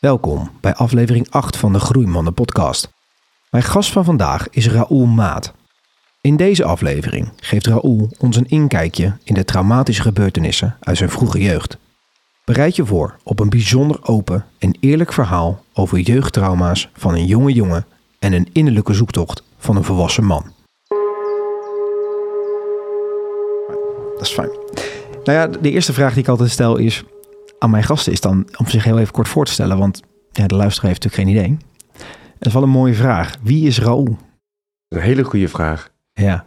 Welkom bij aflevering 8 van de Groeimannen podcast. Mijn gast van vandaag is Raoul Maat. In deze aflevering geeft Raoul ons een inkijkje in de traumatische gebeurtenissen uit zijn vroege jeugd. Bereid je voor op een bijzonder open en eerlijk verhaal over jeugdtrauma's van een jonge jongen en een innerlijke zoektocht van een volwassen man. Dat is fijn. Nou ja, de eerste vraag die ik altijd stel is aan mijn gasten is dan om zich heel even kort voor te stellen, want ja, de luisteraar heeft natuurlijk geen idee. Dat is wel een mooie vraag. Wie is Raoul? Een hele goede vraag. Ja.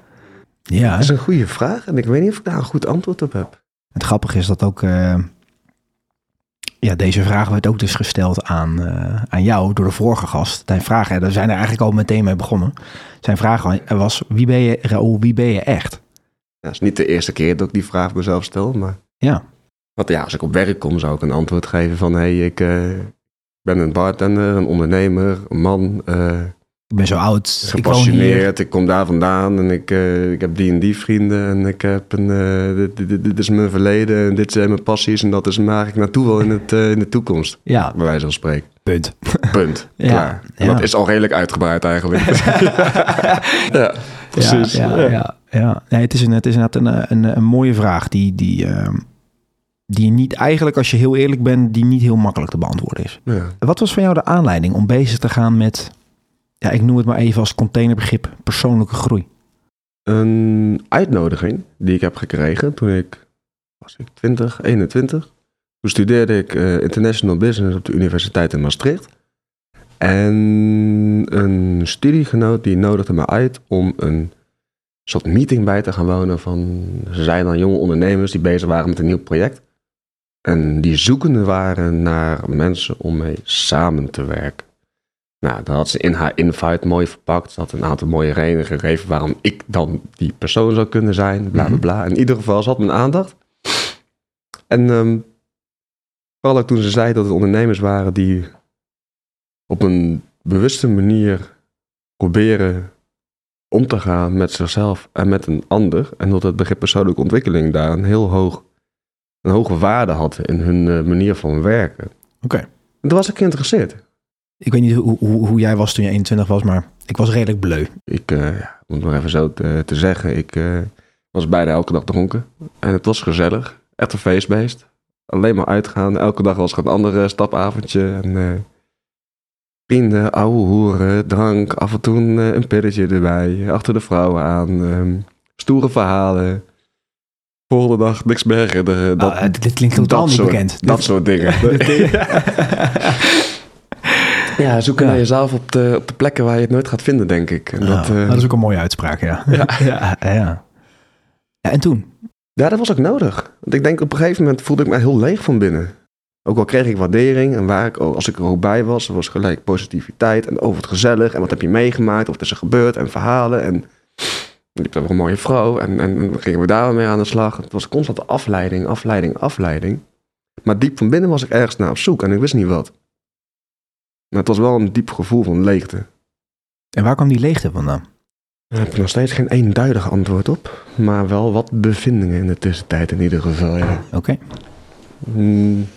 Ja. Dat is een goede vraag en ik weet niet of ik daar een goed antwoord op heb. Het grappige is dat ook. uh, ja, deze vraag werd ook dus gesteld aan, uh, aan jou door de vorige gast. Zijn vraag, daar zijn er eigenlijk al meteen mee begonnen. Zijn vraag was: wie ben je, Raoul, wie ben je echt? Ja, het is niet de eerste keer dat ik die vraag mezelf stel, maar. Ja. Want ja, als ik op werk kom, zou ik een antwoord geven van: hé, hey, ik uh, ben een bartender, een ondernemer, een man. Uh, ik ben zo oud. Gepassioneerd. Ik, ik, kom daar vandaan en ik, uh, ik heb die en die vrienden. En ik heb een. Dit, dit, dit, is mijn verleden en dit zijn mijn passies. En dat is waar ik naartoe wil in, het, in de toekomst. Ja. Bij wijze van spreken. Punt. Punt. ja. Klaar. En Ja. dat is al redelijk uitgebreid eigenlijk. ja, precies. Ja, ja, ja, ja. Nee, het is, een, het is inderdaad een, een, een mooie vraag die, die, uh, die niet eigenlijk, als je heel eerlijk bent, die niet heel makkelijk te beantwoorden is. Ja. Wat was van jou de aanleiding om bezig te gaan met, ja, ik noem het maar even als containerbegrip, persoonlijke groei? Een uitnodiging die ik heb gekregen toen ik, was ik 20, 21. Toen studeerde ik uh, International Business op de Universiteit in Maastricht. En een studiegenoot die nodigde me uit om een soort meeting bij te gaan wonen van, ze zijn dan jonge ondernemers die bezig waren met een nieuw project. En die zoekende waren naar mensen om mee samen te werken. Nou, dat had ze in haar invite mooi verpakt. Ze had een aantal mooie redenen gegeven waarom ik dan die persoon zou kunnen zijn. Bla bla bla. In ieder geval, ze had mijn aandacht. En um, vooral ook toen ze zei dat het ondernemers waren die op een bewuste manier proberen om te gaan met zichzelf en met een ander. En dat het begrip persoonlijke ontwikkeling daar een heel hoog, een hoge waarde had in hun uh, manier van werken. Oké. Okay. En toen was ik geïnteresseerd. Ik weet niet hoe, hoe, hoe, jij was toen je 21 was, maar ik was redelijk bleu. Ik uh, ja, moet nog even zo te, te zeggen. Ik uh, was bijna elke dag dronken. En het was gezellig. Echt een feestbeest. Alleen maar uitgaan. Elke dag was er een ander stapavondje. En uh, vrienden, ouwe hoeren, drank. Af en toe een pilletje erbij. Achter de vrouwen aan. Um, stoere verhalen. Volgende dag niks meer herinneren. Dat, oh, dit klinkt totaal niet soort, bekend. Dat soort dingen. Ja, zoeken ja. naar jezelf op de, op de plekken waar je het nooit gaat vinden, denk ik. En dat, oh, uh... dat, is ook een mooie uitspraak, ja. Ja. ja, ja. ja. En toen? Ja, dat was ook nodig. Want ik denk op een gegeven moment voelde ik me heel leeg van binnen. Ook al kreeg ik waardering en waar ik, als ik er ook bij was, er was gelijk positiviteit en over het gezellig en wat heb je meegemaakt, of wat is er gebeurd en verhalen en je hebt een mooie vrouw en, en gingen we daar mee aan de slag. Het was constante afleiding, afleiding, afleiding. Maar diep van binnen was ik ergens naar op zoek en ik wist niet wat. Maar het was wel een diep gevoel van leegte. En waar kwam die leegte vandaan? Daar heb ik nog steeds geen eenduidig antwoord op. Maar wel wat bevindingen in de tussentijd in ieder geval, ja. Oké. Okay. Hmm,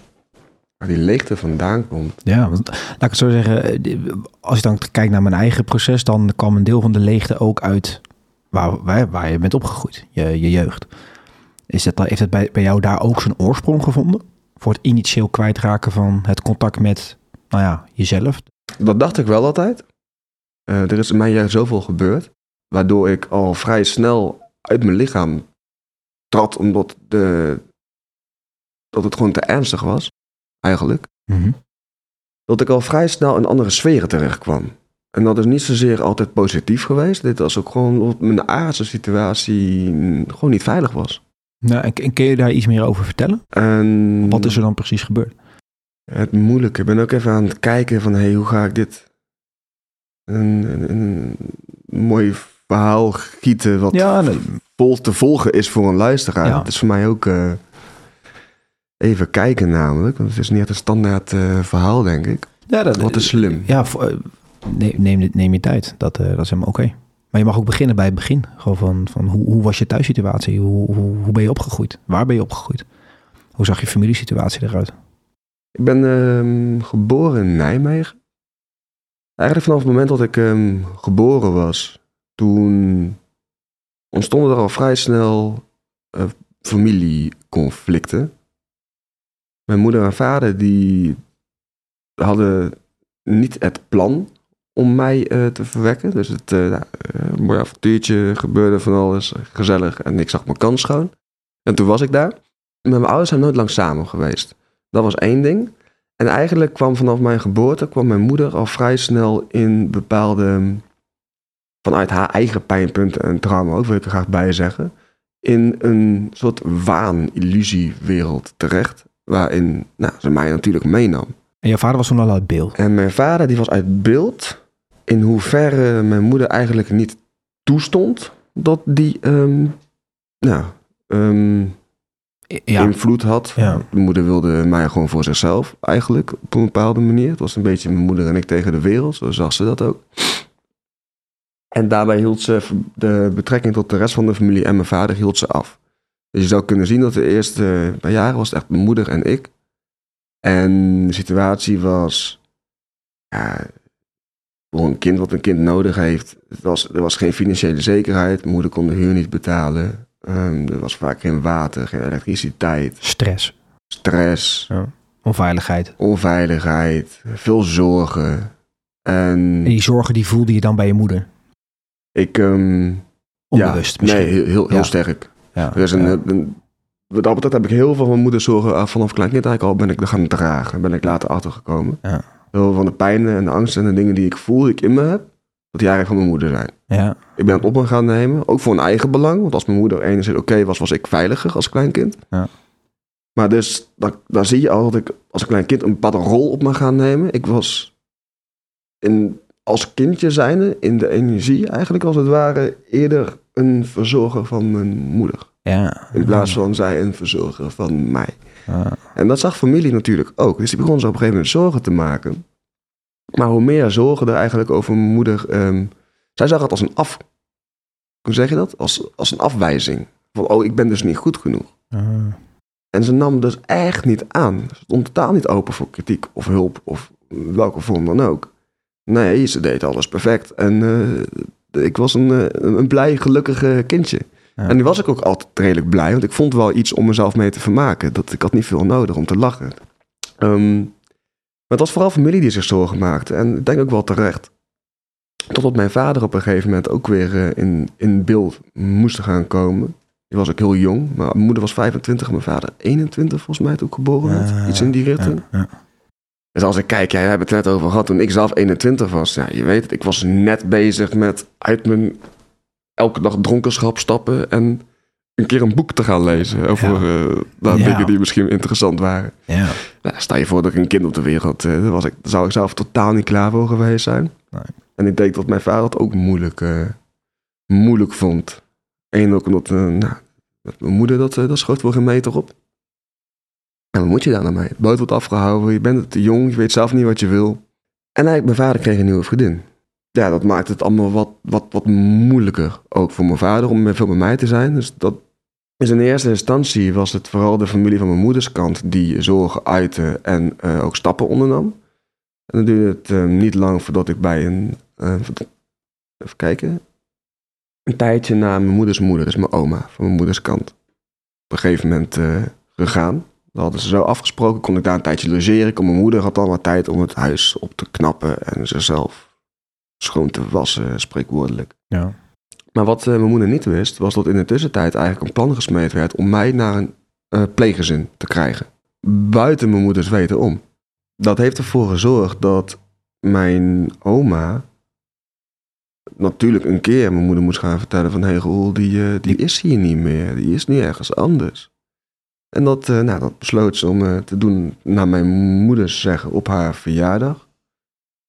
waar die leegte vandaan komt. Ja, want, laat ik het zo zeggen. Als je dan kijkt naar mijn eigen proces, dan kwam een deel van de leegte ook uit waar, waar, waar je bent opgegroeid, je, je jeugd. Is het, heeft het bij, bij jou daar ook zijn oorsprong gevonden? Voor het initieel kwijtraken van het contact met nou ja, jezelf? Dat dacht ik wel altijd. Uh, er is in mijn jaar zoveel gebeurd, waardoor ik al vrij snel uit mijn lichaam trad, omdat de, dat het gewoon te ernstig was, eigenlijk. Mm -hmm. Dat ik al vrij snel in andere sferen terecht kwam. En dat is niet zozeer altijd positief geweest. Dit was ook gewoon omdat mijn aardse situatie gewoon niet veilig was. Nou, en, en kun je daar iets meer over vertellen? En... Wat is er dan precies gebeurd? Het moeilijke. Ik ben ook even aan het kijken van, hey, hoe ga ik dit een, een, een mooi verhaal gieten wat ja, nee. vol te volgen is voor een luisteraar. Ja. Het is voor mij ook uh, even kijken namelijk, want het is niet echt een standaard uh, verhaal, denk ik. Ja, dat, wat is slim. Ja, voor, neem, neem, neem je tijd. Dat, uh, dat is helemaal oké. Maar je mag ook beginnen bij het begin. Gewoon van, van hoe, hoe was je thuissituatie? Hoe, hoe, hoe ben je opgegroeid? Waar ben je opgegroeid? Hoe zag je familiesituatie eruit? Ik ben ehm, geboren in Nijmegen. Eigenlijk vanaf het moment dat ik ehm, geboren was, toen ontstonden er al vrij snel eh, familieconflicten. Mijn moeder en vader die hadden niet het plan om mij eh, te verwekken. Dus het uh, nou, uh, mooi avontuurtje gebeurde van alles, gezellig. En ik zag mijn kans schoon. En toen was ik daar. Met mijn ouders zijn nooit lang samen geweest. Dat was één ding. En eigenlijk kwam vanaf mijn geboorte, kwam mijn moeder al vrij snel in bepaalde, vanuit haar eigen pijnpunten en trauma ook, wil ik er graag bij zeggen, in een soort waan-illusiewereld terecht. Waarin nou, ze mij natuurlijk meenam. En jouw vader was toen al uit beeld? En mijn vader die was uit beeld in hoeverre mijn moeder eigenlijk niet toestond dat die um, nou, um, ja. invloed had. Ja. Mijn moeder wilde mij gewoon voor zichzelf eigenlijk op een bepaalde manier. Het was een beetje mijn moeder en ik tegen de wereld, zo zag ze dat ook. En daarbij hield ze de betrekking tot de rest van de familie en mijn vader hield ze af. Dus je zou kunnen zien dat de eerste paar jaren was het echt mijn moeder en ik. En de situatie was, ja, voor een kind wat een kind nodig heeft, het was, er was geen financiële zekerheid. Mijn moeder kon de huur niet betalen. Um, er was vaak geen water, geen elektriciteit. Stress. Stress. Ja. Onveiligheid. Onveiligheid. Veel zorgen. En, en die zorgen die voelde je dan bij je moeder? Ik... Um, Onbewust ja, misschien? Nee, heel, heel, Ja. sterk. Ja. Er is een, ja. een- wat dat betreft heb ik heel veel van mijn moeder zorgen af vanaf klein kind eigenlijk al ben ik er gaan dragen. Ben ik later achtergekomen. Ja. Heel veel van de pijnen en de angsten en de dingen die ik voel, die ik in me heb, dat die eigenlijk van mijn moeder zijn. ja. Ik ben het op me gaan nemen, ook voor een eigen belang. Want als mijn moeder enigszins oké was, was ik veiliger als klein kind. Ja. Maar dus, dan zie je al dat ik als een klein kind een bepaalde rol op me gaan nemen. Ik was in, als kindje zijnde in de energie eigenlijk als het ware eerder een verzorger van mijn moeder. ja. In plaats van zij een verzorger van mij. En dat zag familie natuurlijk ook. Dus die begon zo op een gegeven moment zorgen te maken. Maar hoe meer zorgen er eigenlijk over mijn moeder. ehm, zij zag het als een af. Hoe zeg je dat? Als, als een afwijzing. Van, oh, ik ben dus niet goed genoeg. Ah. En ze nam dus echt niet aan. Ze stond totaal niet open voor kritiek of hulp of welke vorm dan ook. Nee, ze deed alles perfect. En eh, ik was een, eh, een blij, gelukkig kindje. Ja. En nu was ik ook altijd redelijk blij, want ik vond wel iets om mezelf mee te vermaken. Dat, ik had niet veel nodig om te lachen. Ehm, maar het was vooral familie die zich zorgen maakte. En ik denk ook wel terecht. Totdat mijn vader op een gegeven moment ook weer eh, in, in beeld moest gaan komen. Die was ook heel jong. Maar mijn moeder was 25 en mijn vader 21 volgens mij toen ik geboren werd. Ja, Iets in die richting. Ja. Ja. Dus als ik kijk, jij hebt het net over gehad toen ik zelf 21 was. Ja, je weet het, ik was net bezig met uit mijn elke dag dronkenschap stappen en een keer een boek te gaan lezen over eh, nou, Ja. dingen die misschien interessant waren. Ja. Nou, stel je voor dat ik een kind op de wereld, daar was ik, zou ik zelf totaal niet klaar voor geweest zijn. Nee. En ik denk dat mijn vader het ook moeilijk, eh, moeilijk vond. Eén ook omdat, nou, mijn moeder, dat, dat schoot voor geen meter op. En wat moet je daar nou mee? Het boot wordt afgehouden, je bent te jong, je weet zelf niet wat je wil. En eigenlijk, mijn vader kreeg een nieuwe vriendin. Ja, dat maakt het allemaal wat, wat, wat moeilijker. Ook voor mijn vader om veel bij mij te zijn. Dus dat is in eerste instantie was het vooral de familie van mijn moeders kant die zorgen uitte en eh, ook stappen ondernam. En dan duurde het eh, niet lang voordat ik bij een, eh, even kijken, een tijdje na mijn moeders moeder, dus mijn oma van mijn moeders kant, op een gegeven moment gegaan. Dat hadden ze zo afgesproken, kon ik daar een tijdje logeren. Kon mijn moeder had dan wat tijd om het huis op te knappen en zichzelf schoon te wassen, spreekwoordelijk. Ja. Maar wat eh, mijn moeder niet wist, was dat in de tussentijd eigenlijk een plan gesmeed werd om mij naar een eh, pleeggezin te krijgen. Buiten mijn moeders weten om. Dat heeft ervoor gezorgd dat mijn oma natuurlijk een keer mijn moeder moest gaan vertellen van... hé hey, Roel, die, eh, die is hier niet meer, die is nu ergens anders. En dat, nou, dat besloot ze om te doen naar mijn moeders zeggen op haar verjaardag.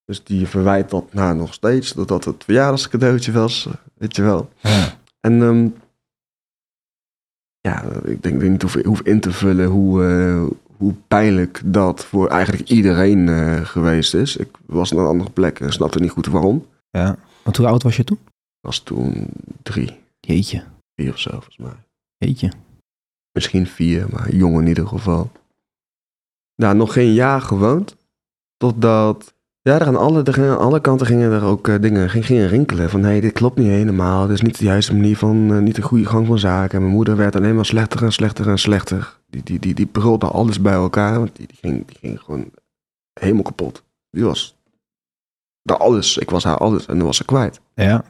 Dus die verwijt dat nou nog steeds, dat dat het verjaardagscadeautje was, eh, weet je wel. Ja. En ehm, ja, ik denk ik niet hoef, hoef in te vullen hoe, eh, hoe pijnlijk dat voor eigenlijk iedereen eh, geweest is. Ik was naar een andere plek en snapte niet goed waarom. ja. Want hoe oud was je toen? Ik was toen drie, Jeetje. vier of zo volgens mij. Jeetje. Misschien vier, maar jong in ieder geval. daar nog geen jaar gewoond. Totdat, ja, er aan alle, er gingen, alle kanten gingen er ook eh, dingen ging, gingen rinkelen. Van, nee, dit klopt niet helemaal. Dit is niet de juiste manier van, eh, niet de goede gang van zaken. En mijn moeder werd alleen maar slechter en slechter en slechter. Die, die, die, die brulde alles bij elkaar. Want die, die, ging, die ging gewoon helemaal kapot. Die was daar alles. Ik was haar alles en dan was ze kwijt. Ja.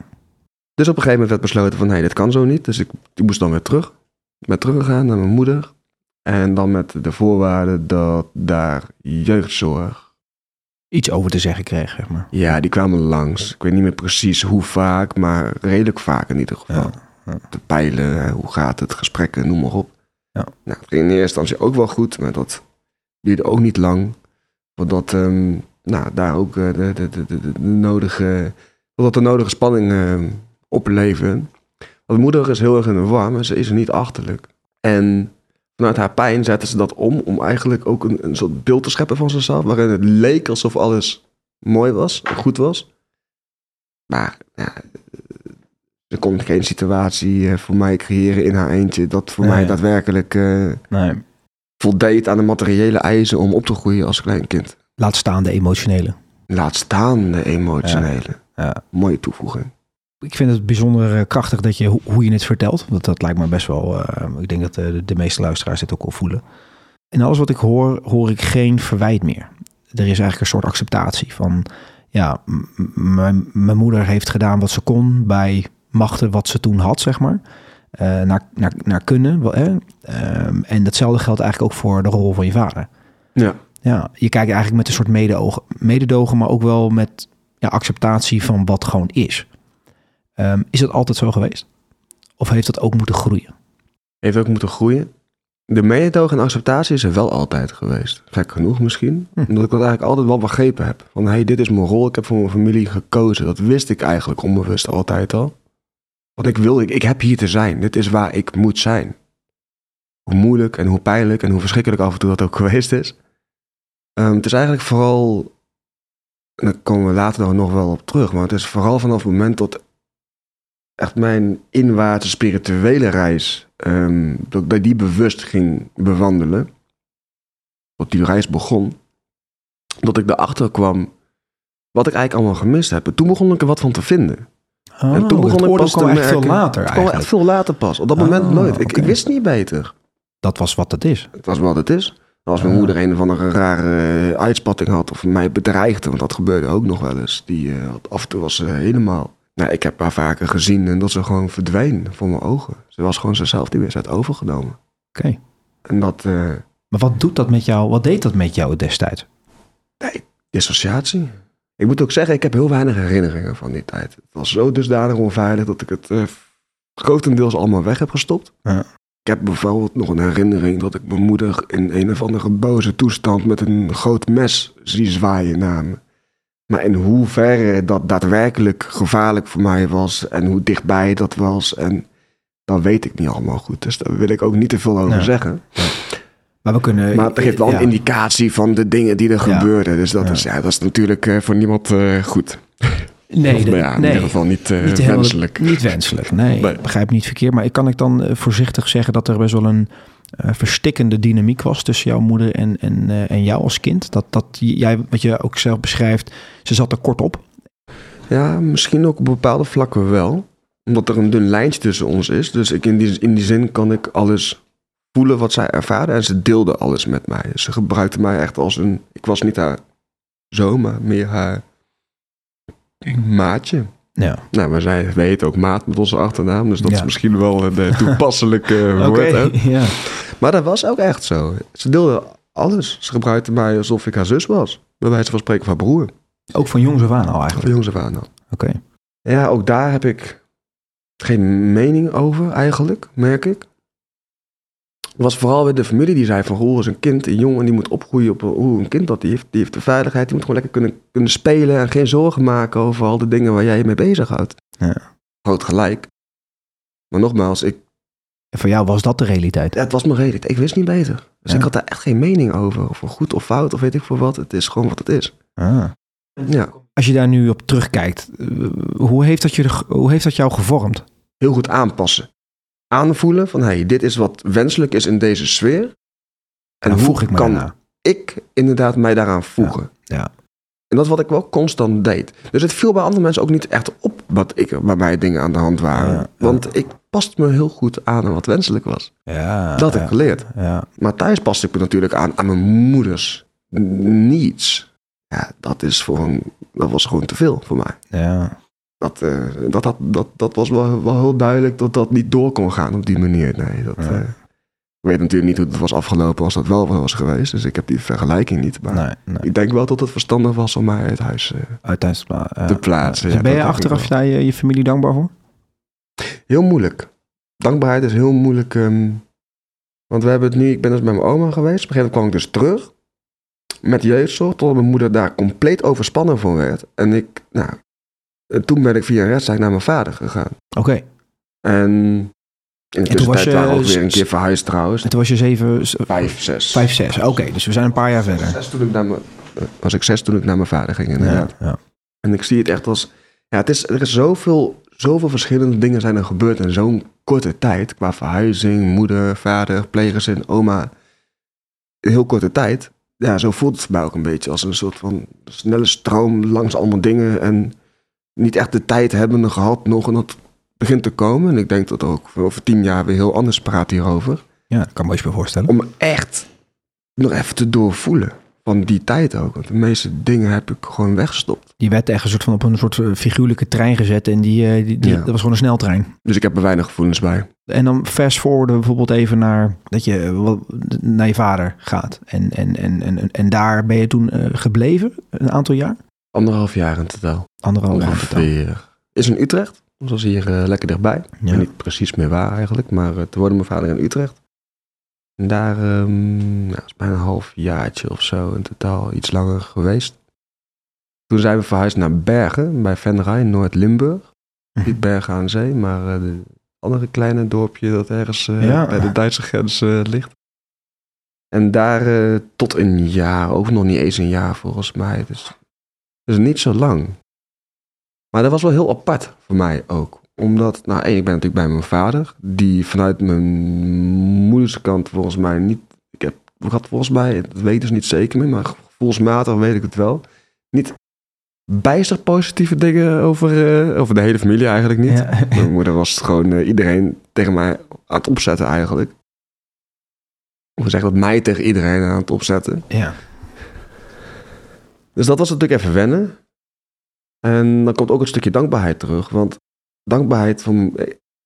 Dus op een gegeven moment werd besloten van, nee, dit kan zo niet. Dus ik, ik moest dan weer terug. Ik ben teruggegaan naar mijn moeder. En dan met de voorwaarde dat daar jeugdzorg... Iets over te zeggen kreeg, zeg maar. Ja, die kwamen langs. Ik weet niet meer precies hoe vaak, maar redelijk vaak in ieder geval. Ja, ja. Te peilen, hoe gaat het, gesprekken, noem maar op. Ja. Nou, het ging in eerste instantie ook wel goed, maar dat duurde ook niet lang. Voordat ehm, nou, daar ook eh, de, de, de, de, de nodige, voordat de nodige spanning ehm, opleven. Want moeder is heel erg in de war, maar ze is er niet achterlijk. En vanuit haar pijn zette ze dat om, om eigenlijk ook een, een soort beeld te scheppen van zichzelf, waarin het leek alsof alles mooi was, en goed was. Maar ja, ze kon geen situatie eh, voor mij creëren in haar eentje dat voor Nee. mij daadwerkelijk eh, Nee. voldeed aan de materiële eisen om op te groeien als klein kind. Laat staan de emotionele. Laat staan de emotionele. Ja. Mooie toevoeging. Ik vind het bijzonder eh, krachtig dat je, hoe- je het vertelt. Dat, dat lijkt me best wel, eh, ik denk dat eh, de, de meeste luisteraars dit ook al voelen. In alles wat ik hoor, hoor ik geen verwijt meer. Er is eigenlijk een soort acceptatie van, ja, mijn- moeder heeft gedaan wat ze kon bij machten wat ze toen had, zeg maar. Naar, naar, naar kunnen. wel, Hè? Ehm, en datzelfde geldt eigenlijk ook voor de rol van je vader. Ja. Ja, je kijkt eigenlijk met een soort medeogen, mededogen, maar ook wel met ja, acceptatie van wat gewoon is. Ehm, is dat altijd zo geweest? Of heeft dat ook moeten groeien? Heeft ook moeten groeien. De mededogen en acceptatie is er wel altijd geweest. Gek genoeg misschien. Hm. Omdat ik dat eigenlijk altijd wel begrepen heb. Van hey, dit is mijn rol. Ik heb voor mijn familie gekozen. Dat wist ik eigenlijk onbewust altijd al. Want ik wil, ik, ik heb hier te zijn. Dit is waar ik moet zijn. Hoe moeilijk en hoe pijnlijk en hoe verschrikkelijk af en toe dat ook geweest is. Ehm, het is eigenlijk vooral, en daar komen we later nog wel op terug, maar het is vooral vanaf het moment dat echt mijn inwaartse spirituele reis, ehm, dat ik die bewust ging bewandelen, dat die reis begon, dat ik erachter kwam wat ik eigenlijk allemaal gemist heb. En toen begon ik er wat van te vinden. Oh, en toen begon het ik pas te merken. veel later Het kwam echt veel later pas. Op dat Ah, moment nooit. Ik, wist niet beter. Dat was wat het is. Het was wat het is. Als mijn Ah. moeder een of andere rare eh, uitspatting had of mij bedreigde, want dat gebeurde ook nog wel eens. Die, eh, af en toe was ze helemaal... Nou, ik heb haar vaker gezien en dat ze gewoon verdween voor mijn ogen. Ze was gewoon zichzelf, die uit overgenomen. Oké. En dat, eh, Maar wat doet dat met jou? Wat deed dat met jou destijds? dissociatie. Ik moet ook zeggen, ik heb heel weinig herinneringen van die tijd. Het was zo dusdanig onveilig dat ik het eh, grotendeels allemaal weg heb gestopt. Ja. Ik heb bijvoorbeeld nog een herinnering dat ik mijn moeder in een of andere boze toestand met een groot mes zie zwaaien naar me. Maar in hoeverre dat daadwerkelijk gevaarlijk voor mij was en hoe dichtbij dat was, en dat weet ik niet allemaal goed. Dus daar wil ik ook niet te veel over zeggen. Maar we kunnen... Maar het geeft wel ja. een indicatie van de dingen die er Ja. gebeurden. Dus dat. Is, ja, dat is natuurlijk eh, voor niemand eh, goed. Nee, Of, de- ja, in nee. ieder geval niet, eh, niet heel- wenselijk. Niet wenselijk, nee. Nee. Ik begrijp niet verkeerd. Maar ik kan ik dan voorzichtig zeggen dat er best wel een eh, verstikkende dynamiek was tussen jouw moeder en, en, eh, en jou als kind. Dat, dat jij, wat je ook zelf beschrijft, ze zat er kort op. Ja, misschien ook op bepaalde vlakken wel. Omdat er een dun lijntje tussen ons is. Dus ik in, die, in die zin kan ik alles voelen wat zij ervaarde. En ze deelde alles met mij. Ze gebruikte mij echt als een... Ik was niet haar zoon, maar meer haar maatje. Ja. Nou, maar zij weet ook maat met onze achternaam. Dus dat Ja. is misschien wel een toepasselijke Oké, woord. hè? ja. Maar dat was ook echt zo. Ze deelde alles. Ze gebruikte mij alsof ik haar zus was. Bij wijze van spreken van haar broer. Ook van jongs af aan al Van eigenlijk. jongs af aan al. Oké. Ja, ook daar heb ik geen mening over eigenlijk, merk ik. Het was vooral weer de familie die zei van... Roel is een kind, een jongen, die moet opgroeien op... Hoe een kind dat, die heeft, die heeft de veiligheid. Die moet gewoon lekker kunnen, kunnen spelen en geen zorgen maken... over al de dingen waar jij je mee bezighoudt. Ja. Groot gelijk. Maar nogmaals, ik, En voor jou was dat de realiteit. het was mijn reden. Ik wist niet beter. Dus Ja. ik had daar echt geen mening over. Of goed of fout of weet ik voor wat. Het is gewoon wat het is. Ah. Ja, Als je daar nu op terugkijkt, eh, hoe heeft dat, je, hoe heeft dat jou gevormd? heel goed aanpassen. Aanvoelen van, hey, dit is wat wenselijk is in deze sfeer. En En hoe voeg ik kan, daarna. ik inderdaad mij daaraan voegen. Ja. En dat is wat ik wel constant deed. Dus het viel bij andere mensen ook niet echt op wat ik, waar mij dingen aan de hand waren. Ja. Want ik paste me heel goed aan aan wat wenselijk was. Ja. dat heb ik geleerd. Ja. Maar thuis paste ik me natuurlijk aan aan mijn moeders niets. Ja, dat, is voor een, dat was gewoon te veel voor mij. Ja. Dat, eh, dat, dat, dat, dat was wel, wel heel duidelijk dat dat niet door kon gaan op die manier. Nee, dat, Ja. eh, ik weet natuurlijk niet hoe het was afgelopen als dat wel was geweest. Dus ik heb die vergelijking niet. Maar Nee, nee. ik denk wel dat het verstandig was om mij uit huis Uiteindelijk. ja. te plaatsen. Dus ben je achteraf daar je, je familie dankbaar voor? Heel moeilijk. Dankbaarheid is heel moeilijk. ehm, want we hebben het nu, ik ben dus bij mijn oma geweest. Op een gegeven moment kwam ik dus terug met jeugdzorg. Totdat mijn moeder daar compleet overspannen voor werd. En ik, nou, toen ben ik via een rechtszaak naar mijn vader gegaan. Oké. En in de tussentijd waren we ook weer een keer verhuisd trouwens. En toen was je zeven, Vijf, zes. vijf, zes. Oké, dus we zijn een paar jaar verder. Zes toen ik naar mijn, eh, was ik zes toen ik naar mijn vader ging inderdaad. Ja, ja. En ik zie het echt als... Ja, het is, er is zoveel, zoveel verschillende dingen zijn er gebeurd in zo'n korte tijd. Qua verhuizing, moeder, vader, pleeggezin, oma. In heel korte tijd. Ja, zo voelt het voor mij ook een beetje als een soort van snelle stroom langs allemaal dingen. En niet echt de tijd hebben gehad nog. En dat begint te komen. En ik denk dat ook over tien jaar weer heel anders praat hierover. ja, dat kan me iets bij voorstellen. Om echt nog even te doorvoelen. Van die tijd ook. Want de meeste dingen heb ik gewoon weggestopt. Die werd echt een soort van op een soort eh, figuurlijke trein gezet. En die, eh, die, die- Ja. dat was gewoon een sneltrein. Dus ik heb er weinig gevoelens bij. En dan fast forwarden bijvoorbeeld even naar dat je eh, naar je vader gaat. En, en, en, en, en daar ben je toen gebleven, een aantal jaar? Anderhalf jaar in totaal. Anderhalf jaar in totaal. Ongeveer. Is in Utrecht. Dat was hier eh, lekker dichtbij. Ik Ja. weet niet precies meer waar eigenlijk. Maar uh, toen woonde mijn vader in Utrecht. En daar nou, is bijna een half jaartje of zo in totaal. Iets langer geweest. Toen zijn we verhuisd naar Bergen. Bij Venray, Noord-Limburg. Mhm. Niet Bergen aan Zee, maar eh, de andere kleine dorpje dat ergens eh, Ja. bij de Duitse grens eh, ligt. En daar eh, tot een jaar, ook nog niet eens een jaar volgens mij. Dus, dus niet zo lang. Maar dat was wel heel apart voor mij ook. Omdat, nou één, ik ben natuurlijk bij mijn vader. Die vanuit mijn moeders kant volgens mij niet... Ik heb, ik had volgens mij, dat weten ze niet zeker meer, maar gevoelsmatig weet ik het wel. Niet bijster positieve dingen over, eh, over de hele familie eigenlijk niet. Ja. Mijn moeder was gewoon eh, iedereen tegen mij aan het opzetten eigenlijk. Of zeggen dat mij tegen iedereen aan het opzetten. ja. Dus dat was natuurlijk even wennen. En dan komt ook een stukje dankbaarheid terug. Want dankbaarheid van...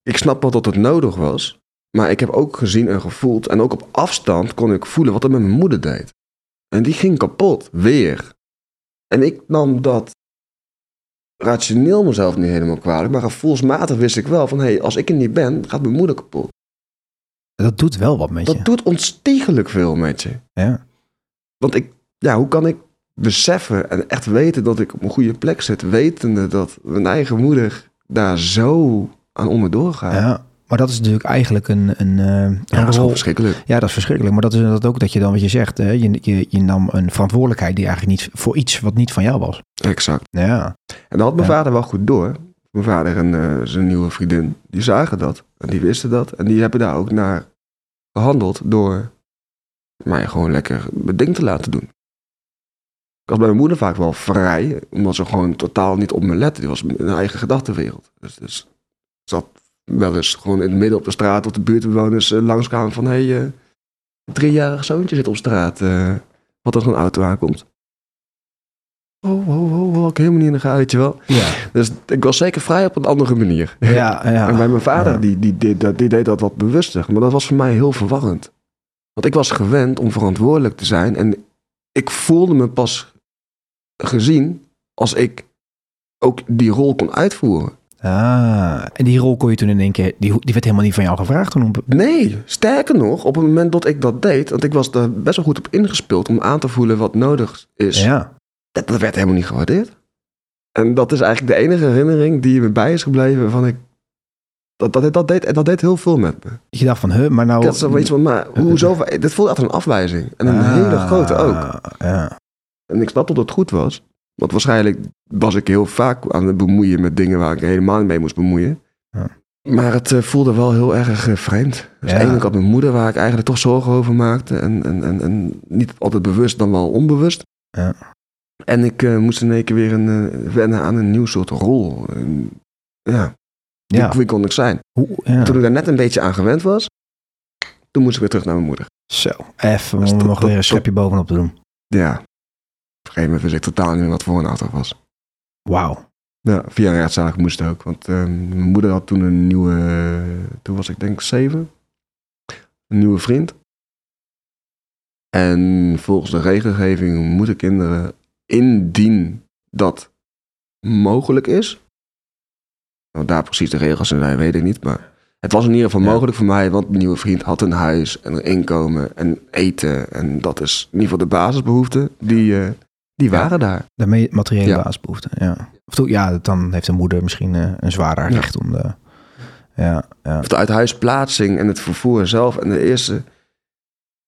Ik snap wel dat het nodig was. Maar ik heb ook gezien en gevoeld. En ook op afstand kon ik voelen wat het met mijn moeder deed. En die ging kapot. Weer. En ik nam dat rationeel mezelf niet helemaal kwalijk. Maar gevoelsmatig wist ik wel van... Hé, hey, als ik er niet ben, gaat mijn moeder kapot. Dat doet wel wat met je. Dat doet onstiegelijk veel met je. Ja. Want ik, ja, hoe kan ik beseffen en echt weten dat ik op een goede plek zit, wetende dat mijn eigen moeder daar zo aan me doorgaat. ja. Maar dat is natuurlijk eigenlijk een, een, eh, Ja, een dat is verschrikkelijk. Ja, dat is verschrikkelijk. Maar dat is ook dat je dan wat je zegt. Hè? Je, je, je nam een verantwoordelijkheid die eigenlijk niet voor iets wat niet van jou was. Exact. Ja. En dat had mijn Ja. vader wel goed door. Mijn vader en eh, zijn nieuwe vriendin, die zagen dat. En die wisten dat. En die hebben daar ook naar gehandeld door mij gewoon lekker mijn ding te laten doen. Was bij mijn moeder vaak wel vrij, omdat ze gewoon totaal niet op me lette. Die was in haar eigen gedachtenwereld. Dus, dus zat wel eens gewoon in het midden op de straat of de buurtbewoners uh, langskwamen van... hé, hey, uh, driejarig zoontje zit op straat, uh, wat er een auto aankomt. Oh, oh, oh, oh, ik helemaal niet in de gaten, weet je wel. Ja. Dus ik was zeker vrij op een andere manier. Ja, ja. En bij mijn vader, Ja. die, die, die, die, die deed dat wat bewuster. Maar dat was voor mij heel verwarrend. Want ik was gewend om verantwoordelijk te zijn. En ik voelde me pas gezien als ik ook die rol kon uitvoeren. Ah, en die rol kon je toen in één keer, die, die werd helemaal niet van jou gevraagd toen. Nee, sterker nog, op het moment dat ik dat deed, want ik was daar best wel goed op ingespeeld om aan te voelen wat nodig is, ja. dat, dat werd helemaal niet gewaardeerd. En dat is eigenlijk de enige herinnering die me bij is gebleven van ik. Dat, dat, dat, deed, dat deed heel veel met me. Je dacht van, huh, maar nou... Ik had zoiets van, maar hoezo? Dit voelde echt een afwijzing. En een Ah, hele grote ook. Ja. En ik snap dat het goed was. Want waarschijnlijk was ik heel vaak aan het bemoeien met dingen waar ik helemaal niet mee moest bemoeien. Ja. Maar het eh, voelde wel heel erg eh, vreemd. Dus Ja. eigenlijk had mijn moeder, waar ik eigenlijk toch zorgen over maakte. En, en, en, en niet altijd bewust, dan wel onbewust. Ja. En ik eh, moest in één keer weer een, wennen aan een nieuw soort rol. En, ja, Ja. wie, wie kon ik zijn? Hoe, ja. Toen ik daar net een beetje aan gewend was, toen moest ik weer terug naar mijn moeder. Zo, even Dus om nog weer een schepje bovenop te doen. Ja. Op een gegeven moment wist ik totaal niet meer wat voor en achter was. Wauw. Ja, via een rechtszaak moest ook. Want eh, mijn moeder had toen een nieuwe, toen was ik denk zeven, een nieuwe vriend. En volgens de regelgeving moeten kinderen, indien dat mogelijk is, nou, daar precies de regels zijn, weet ik niet, maar het was in ieder geval Ja. mogelijk voor mij, want mijn nieuwe vriend had een huis en een inkomen en eten. En dat is in ieder geval de basisbehoeften, die, eh, die Ja. waren daar. De me- materiële Ja. basisbehoeften, ja. Of ja, dan heeft de moeder misschien eh, een zwaarder recht om de... Ja, ja. Of de uithuisplaatsing en het vervoer zelf. En de eerste,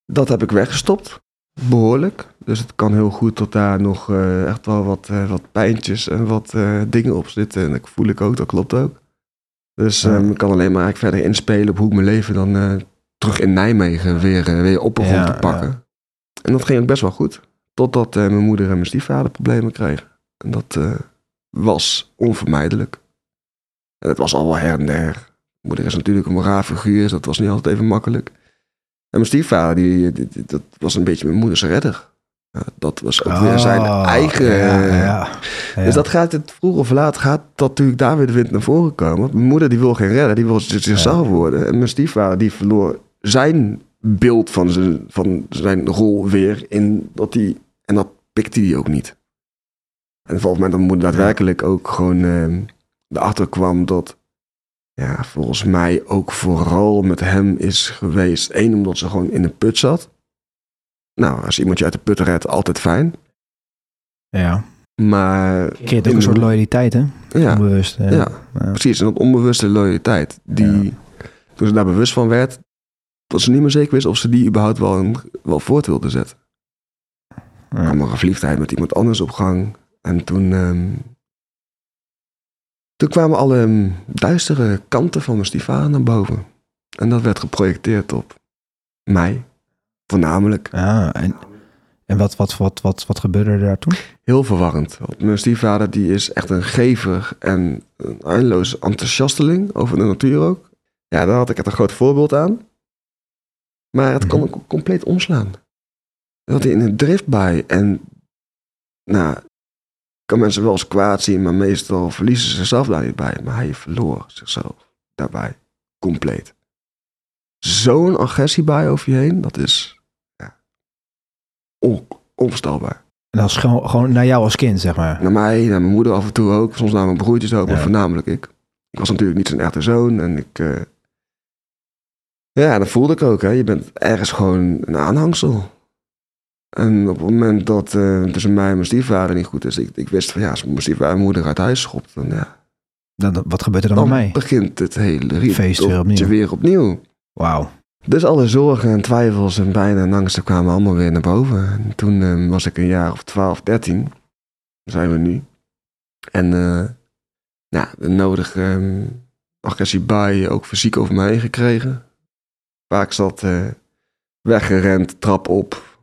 dat heb ik weggestopt. Behoorlijk. Dus het kan heel goed tot daar nog eh, echt wel wat, eh, wat pijntjes en wat dingen op zitten. En dat voel ik ook, dat klopt ook. Dus Ja. ehm, ik kan alleen maar eigenlijk verder inspelen op hoe ik mijn leven dan terug in Nijmegen weer, weer op begon Ja, te pakken. En dat ging ook best wel goed. Totdat eh, mijn moeder en mijn stiefvader problemen kregen. En dat eh, was onvermijdelijk. En het was al wel her en der. Mijn moeder is natuurlijk een raar figuur, dus dat was niet altijd even makkelijk. En mijn stiefvader, die, die- die- dat was een beetje mijn moeders redder. Dat was ook weer zijn Oh, eigen... Ja, ja, ja. Dus dat gaat het vroeg of laat gaat dat natuurlijk daar weer de wind naar voren komen. Mijn moeder die wil geen redder, die wil zichzelf worden. En mijn stiefvader die verloor zijn beeld van zijn, van zijn rol weer in dat hij en dat pikte hij ook niet. En volgens mij dat moeder daadwerkelijk ook gewoon eh, erachter kwam dat ja, volgens mij ook vooral met hem is geweest. Eén, omdat ze gewoon in een put zat. Nou, als iemand je uit de put redt, altijd fijn. ja. Maar creëert ook een soort de- loyaliteit, hè? ja, Onbewust. eh, ja, ja. precies. En dat onbewuste loyaliteit. Die, Toen ze daar bewust van werd, dat ze niet meer zeker wist of ze die überhaupt wel, een, wel voort wilde zetten. Ja. kwam een verliefdheid met iemand anders op gang. En toen, ehm, toen kwamen alle ehm, duistere kanten van mijn stiefvader naar boven. En dat werd geprojecteerd op mij, voornamelijk. Ja, en, en wat, wat, wat, wat, wat gebeurde er daar toen? Heel verwarrend. Want mijn stiefvader die is echt een gever en een eindeloos enthousiasteling over de natuur ook. Ja, daar had ik echt een groot voorbeeld aan. Maar het kon ook compleet omslaan. Dat hij in een drift bij en nou, kan mensen wel eens kwaad zien, maar meestal verliezen ze zichzelf daar niet bij. Maar hij verloor zichzelf daarbij compleet. Zo'n agressie bij over je heen, dat is ja, on, onvoorstelbaar. En dat is gewoon, gewoon naar jou als kind, zeg maar. Naar mij, naar mijn moeder af en toe ook. Soms naar mijn broertjes ook, maar voornamelijk ik. Ik was natuurlijk niet zijn echte zoon en ik... eh, Ja, dat voelde ik ook. Hè. Je bent ergens gewoon een aanhangsel. En op het moment dat eh, tussen mij en mijn stiefvader niet goed is... Ik, ik wist van ja, als mijn stiefvader moeder uit huis schopt... dan, ja, Dan, wat gebeurt er dan, dan met mij? begint het hele Feest weer opnieuw. weer opnieuw. Wauw. Dus alle zorgen en twijfels en pijn en angsten kwamen allemaal weer naar boven. En toen eh, was ik een jaar of 12, 13. Daar zijn we nu. En eh nou, de nodige ehm, agressie bij, ook fysiek over mij heen gekregen. Vaak zat weggerend, trap op,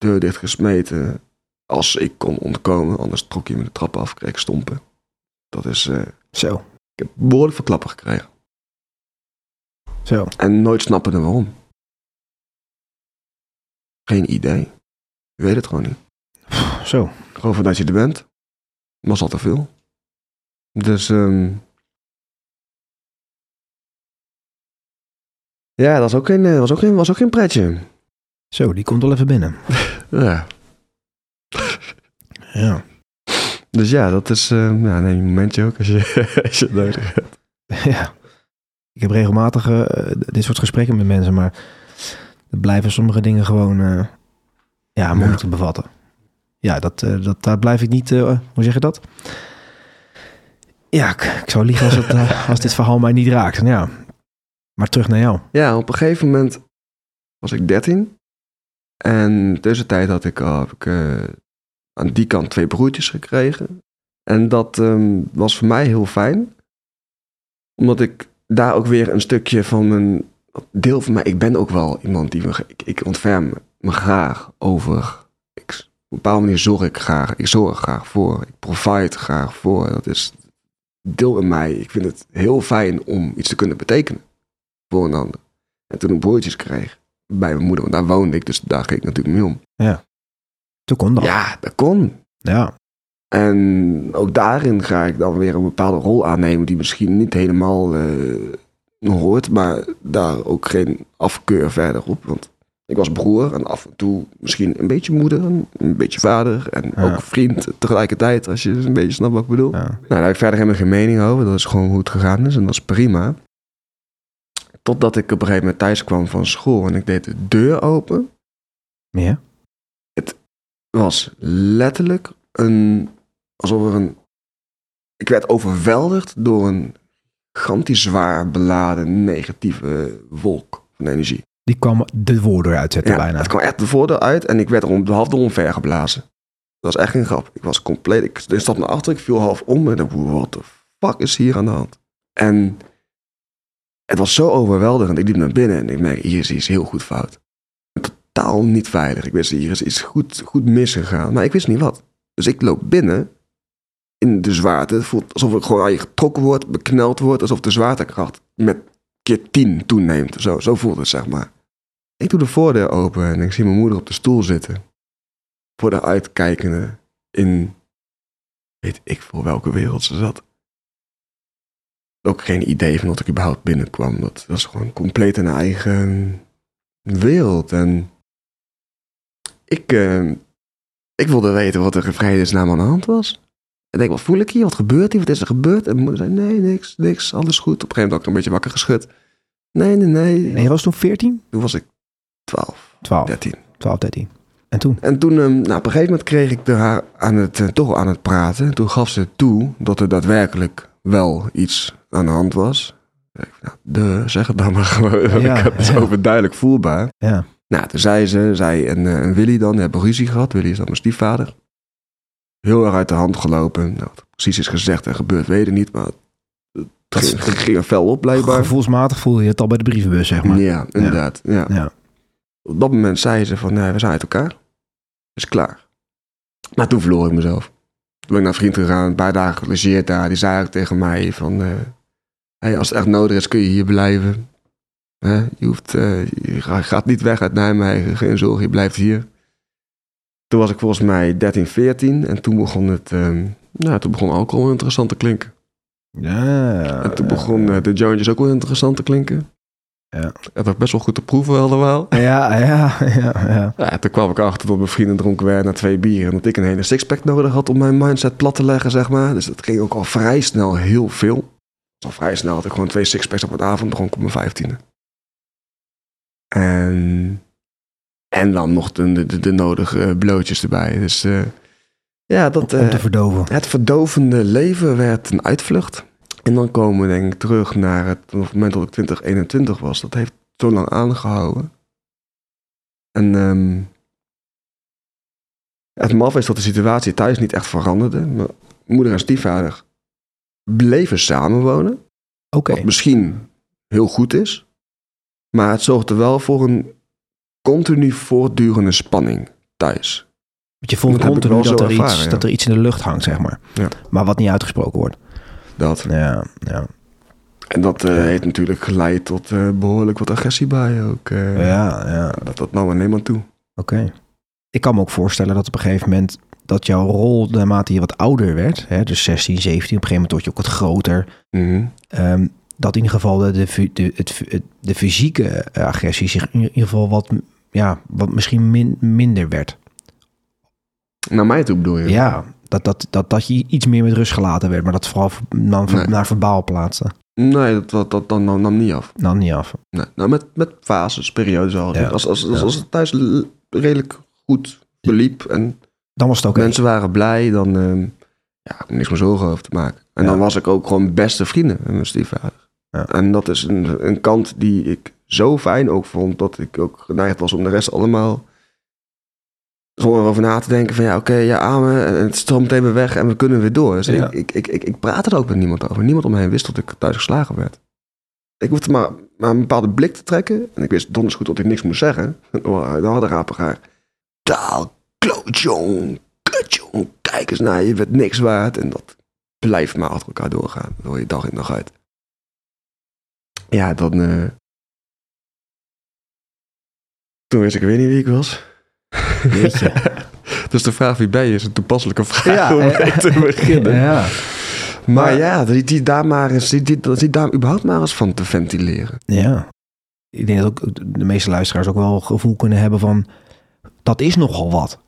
deur dicht gesmeten. Als ik kon ontkomen, anders trok je me de trap af, kreeg ik stompen. Dat is, eh, Zo, ik heb behoorlijk veel klappen gekregen. zo. En nooit snappende waarom. Geen idee. Je weet het gewoon niet. Zo. Gewoon vanuit je er bent. Was al te veel. Dus, ehm ja, dat was ook geen, eh, was ook geen, was ook geen pretje. Zo, die komt wel even binnen. Ja. Ja. Dus ja, dat is, ehm ja, een momentje ook als je, als je het nodig hebt. ja. Ik heb regelmatig eh, dit soort gesprekken met mensen, maar er blijven sommige dingen gewoon eh, ja, moeilijk te bevatten. Ja, dat, dat, daar blijf ik niet, hoe zeg je dat? Ja, ik, ik zou liegen als, het, als dit verhaal mij niet raakt. Ja. Maar terug naar jou. Ja, op een gegeven moment was ik 13. En tussentijd had ik, ik eh, aan die kant twee broertjes gekregen. En dat ehm, was voor mij heel fijn. Omdat ik daar ook weer een stukje van mijn deel van mij. Ik ben ook wel iemand die me, ik, ik ontferm me graag over. Ik, op een bepaalde manier zorg ik graag. Ik zorg graag voor. Ik provide graag voor. Dat is deel in mij. Ik vind het heel fijn om iets te kunnen betekenen voor een ander. En toen ik broertjes kreeg bij mijn moeder, want daar woonde ik, dus daar ging ik natuurlijk mee om. Toen kon dat. Ja, dat kon. Ja. En ook daarin ga ik dan weer een bepaalde rol aannemen die misschien niet helemaal eh, hoort, maar daar ook geen afkeur verder op. Want ik was broer en af en toe misschien een beetje moeder, en een beetje vader en Ja. ook vriend tegelijkertijd, als je een beetje snapt wat ik bedoel. ja. Nou, daar heb ik verder helemaal geen mening over. Dat is gewoon hoe het gegaan is en dat is prima. Totdat ik op een gegeven moment thuis kwam van school en ik deed de deur open. Ja. was letterlijk een. alsof er een. Ik werd overweldigd door een gigantisch zwaar beladen negatieve wolk van energie. Die kwam de woorden uitzetten Ja, bijna. het kwam echt de voordeur uit en ik werd er om, half door omver geblazen. Dat was echt geen grap. Ik was compleet. Ik, stapte naar achter, ik viel half om en dacht, what the fuck is hier aan de hand? En het was zo overweldigend. Ik liep naar binnen en ik merk, hier is iets heel goed fout. Totaal niet veilig. Ik wist, hier is iets goed, goed misgegaan. Maar ik wist niet wat. Dus ik loop binnen in de zwaarte. Het voelt alsof ik gewoon aan je getrokken word, bekneld word. Alsof de zwaartekracht met keer tien toeneemt. Zo, zo voelt het, zeg maar. Ik doe de voordeur open en ik zie mijn moeder op de stoel zitten. Voor de uitkijkende in, weet ik voor welke wereld ze zat. Ook geen idee van dat ik überhaupt binnenkwam. Dat was gewoon compleet een eigen wereld. En ik, eh, ik wilde weten wat er in vredesnaam aan de hand was. Ik denk, wat voel ik hier? Wat gebeurt hier? Wat is er gebeurd? En mijn moeder zei, nee, niks, niks, alles goed. Op een gegeven moment had ik een beetje wakker geschud. Nee, nee, nee. En je was toen 14? Toen was ik 12, 12. 13. 12, 13. En toen? En toen, ehm, nou, op een gegeven moment kreeg ik haar aan het, eh, toch aan het praten. En toen gaf ze toe dat er daadwerkelijk wel iets aan de hand was. Dacht, nou, de, zeg het dan maar gewoon. Ja, ik heb het ja. overduidelijk voelbaar. Ja. Nou, toen zei ze, zij en, eh, en Willy dan, hebben ruzie gehad. Willy is dan mijn stiefvader. Heel erg uit de hand gelopen. Nou, wat precies is gezegd en gebeurd, weet ik niet. Maar het Dat ging, is- ging er fel op, blijkbaar. Gevoelsmatig voelde je het al bij de brievenbus, zeg maar. Ja, inderdaad. Ja. Ja. Op dat moment zei ze van, nee, we zijn uit elkaar. Is klaar. Maar toen verloor ik mezelf. Toen ben ik naar een vriend gegaan, een paar dagen gelogeerd daar. Die zei tegen mij van, eh, hey, als het echt nodig is kun je hier blijven. Je, hoeft, eh, je ga- gaat niet weg uit Nijmegen, geen zorgen, je blijft hier. Toen was ik volgens mij 13, 14 en toen begon het, ehm, nou, toen begon alcohol interessant te klinken. Ja. En toen begon eh, de jointjes ook wel interessant te klinken. Ja. Het was best wel goed te proeven allemaal. Ja, ja, ja, ja. Ja, toen kwam ik achter dat mijn vrienden dronken werden na twee bieren. En dat ik een hele sixpack nodig had om mijn mindset plat te leggen, zeg maar. Dus dat ging ook al vrij snel heel veel. Al vrij snel had ik gewoon twee sixpacks op een avond dronken op mijn vijftiende. En, en dan nog de, de, de nodige blootjes erbij. Dus eh, ja, dat, Om eh, te verdoven. het verdovende leven werd een uitvlucht. En dan komen we denk ik terug naar het, op het moment dat ik 20, 21 was. Dat heeft zo lang aangehouden. En ehm, het maf is dat de situatie thuis niet echt veranderde. Mijn moeder en stiefvader bleven samenwonen. Oké. Wat misschien heel goed is. Maar het zorgde wel voor een continu voortdurende spanning thuis. Want je voelt Dat continu dat er, iets, ja. dat er iets in de lucht hangt, zeg maar. Ja. Maar wat niet uitgesproken wordt. Dat. Ja, ja. En dat eh, heeft natuurlijk geleid tot eh, behoorlijk wat agressie bij ook. eh. Ja, ja. Dat, dat nam alleen maar toe. Oké. Ik kan me ook voorstellen dat op een gegeven moment dat jouw rol, naarmate je wat ouder werd, hè, dus 16, 17, op een gegeven moment word je ook wat groter, Mhm. ehm, dat in ieder geval de, de, de, het, het- de fysieke eh, agressie zich in ieder geval wat, ja, wat misschien min, minder werd. Naar mij toe bedoel je? Ja, dat, dat, dat, dat je iets meer met rust gelaten werd, maar dat vooral dan Nee. naar verbaal plaatste. Nee, dat, dat, dat, dat nam, nam niet af. Dan niet af. Nee. Nou, met, met fases, periodes al. Ja. Als, als, als, het thuis redelijk goed verliep en Dan was het oké. mensen waren blij, dan ehm ja, niks meer zorgen over te maken. En Ja. dan was ik ook gewoon beste vrienden met mijn stiefvader. Ja. En dat is een, een kant die ik zo fijn ook vond, dat ik ook geneigd was om de rest allemaal zonder erover na te denken van ja, oké, ja, amen, en het stroomt meteen weer weg en we kunnen weer door. Dus Ja. ik, ik, ik, ik, praatte er ook met niemand over. Niemand om me heen wist dat ik thuis geslagen werd. Ik hoefde maar, maar een bepaalde blik te trekken. En ik wist donders goed dat ik niks moest zeggen. Dan had de raper Taal, klootjong, kutjong, kijk eens naar je, bent niks waard. En dat blijft maar achter elkaar doorgaan. Dat hoor je dag in dag uit. Ja, dan... eh, Toen wist ik weer niet wie ik was. Dus de vraag wie ben je is een toepasselijke vraag Ja, om eh, mee te beginnen. Ja. Maar, Maar- ja, die, die daar maar eens, die, die, die daar überhaupt maar eens van te ventileren. ja. Ik denk dat ook de meeste luisteraars ook wel gevoel kunnen hebben van... dat is nogal wat.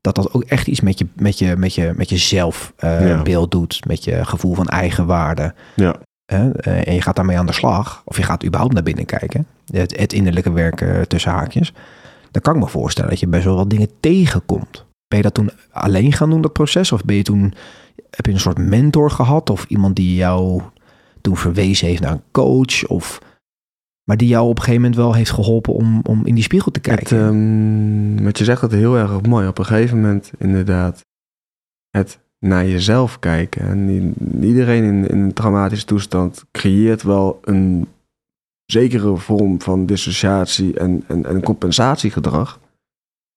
Dat dat ook echt iets met je, met je, met je, met je zelfbeeld Ja. beeld doet. Met je gevoel van eigenwaarde. Ja. Eh, En je gaat daarmee aan de slag. Of je gaat überhaupt naar binnen kijken. Het, het innerlijke werk eh, tussen haakjes. Dan kan ik me voorstellen dat je best wel wat dingen tegenkomt. Ben je dat toen alleen gaan doen, dat proces? Of ben je toen, heb je een soort mentor gehad? Of iemand die jou toen verwezen heeft naar een coach? Of, maar die jou op een gegeven moment wel heeft geholpen om, om in die spiegel te Het, kijken? ehm, wat je zegt, dat heel erg mooi. Op een gegeven moment inderdaad het naar jezelf kijken. En iedereen in, in een traumatische toestand creëert wel een zekere vorm van dissociatie en, en, en compensatiegedrag.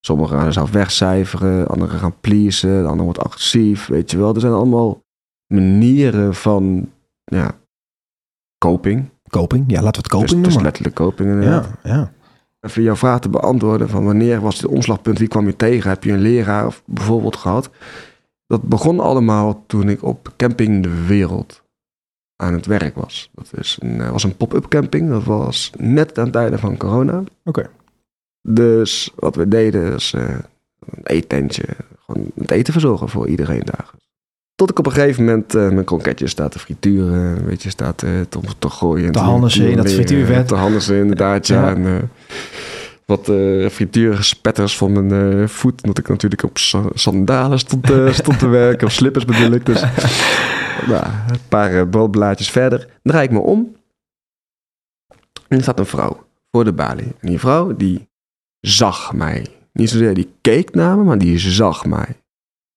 Sommigen gaan zelf wegcijferen, anderen gaan pleasen, de ander wordt agressief, weet je wel. Er zijn allemaal manieren van ja, coping. Coping? Ja, laten we het Dus coping het is noemen. letterlijk inderdaad Ja, ja. even jouw vraag te beantwoorden van wanneer was het omslagpunt, wie kwam je tegen? Heb je een leraar of bijvoorbeeld gehad? Dat begon allemaal toen ik op Camping de Wereld aan het werk was. Dat is een, eh, was een pop-up camping, dat was net aan tijde van corona. Oké. Dus wat we deden is eh, een eetentje, gewoon het eten verzorgen voor iedereen daar. Tot ik op een gegeven moment eh, mijn kroketjes sta te frituren, een beetje sta te, te, te gooien. en Te hannissen in dat frituurvet. Te hannissen inderdaad, ja. Ja. En, eh, wat eh frituurspetters van mijn eh, voet, omdat ik natuurlijk op sa- sandalen stond, eh, stond te werken, of slippers bedoel ik. Dus nou, een paar eh, broodblaadjes verder, draai ik me om. En er staat een vrouw voor de balie. En die vrouw, die zag mij. Niet zozeer die keek naar me, maar die zag mij.